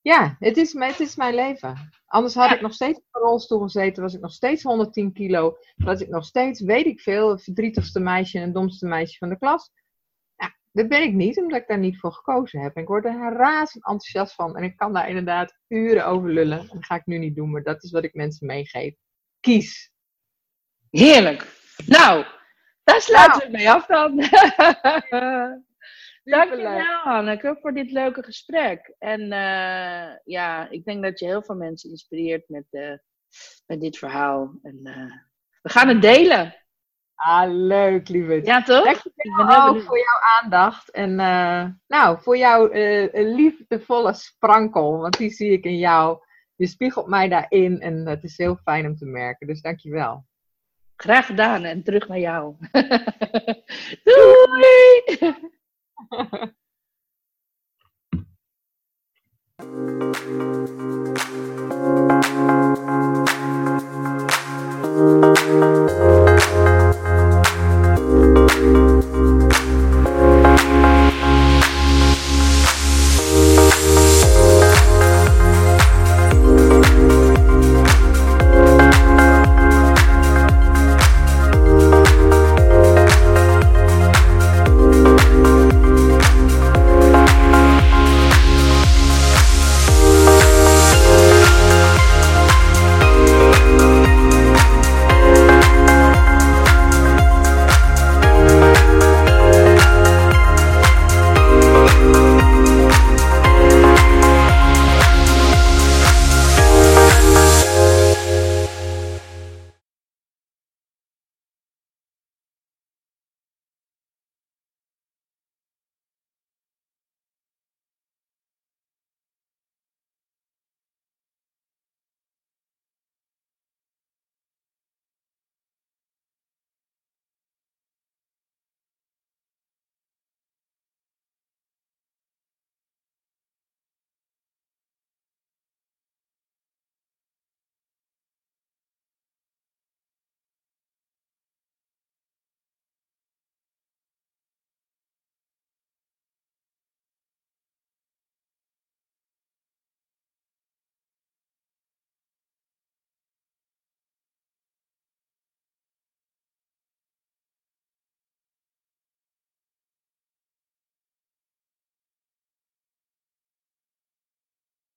Speaker 2: Ja, het is, het is mijn leven. Anders had ik nog steeds op een rolstoel gezeten, was ik nog steeds 110 kilo, was ik nog steeds, weet ik veel, het verdrietigste meisje en het domste meisje van de klas. Ja, dat ben ik niet, omdat ik daar niet voor gekozen heb. En ik word er razend enthousiast van en ik kan daar inderdaad uren over lullen. Dat ga ik nu niet doen, maar dat is wat ik mensen meegeef. Kies.
Speaker 3: Heerlijk. Nou, daar sluiten nou. we mee af dan. Dankjewel Anneke voor dit leuke gesprek. En uh, ja, ik denk dat je heel veel mensen inspireert met, uh, met dit verhaal. En uh, we gaan het delen.
Speaker 2: Ah, leuk, lieve.
Speaker 3: Ja, toch?
Speaker 2: Dankjewel ook voor jouw aandacht. En nou, voor jouw liefdevolle sprankel. Want die zie ik in jou. Je spiegelt mij daarin. En het is heel fijn om te merken. Dus dankjewel.
Speaker 3: Graag gedaan. En terug naar jou. Doei! thank you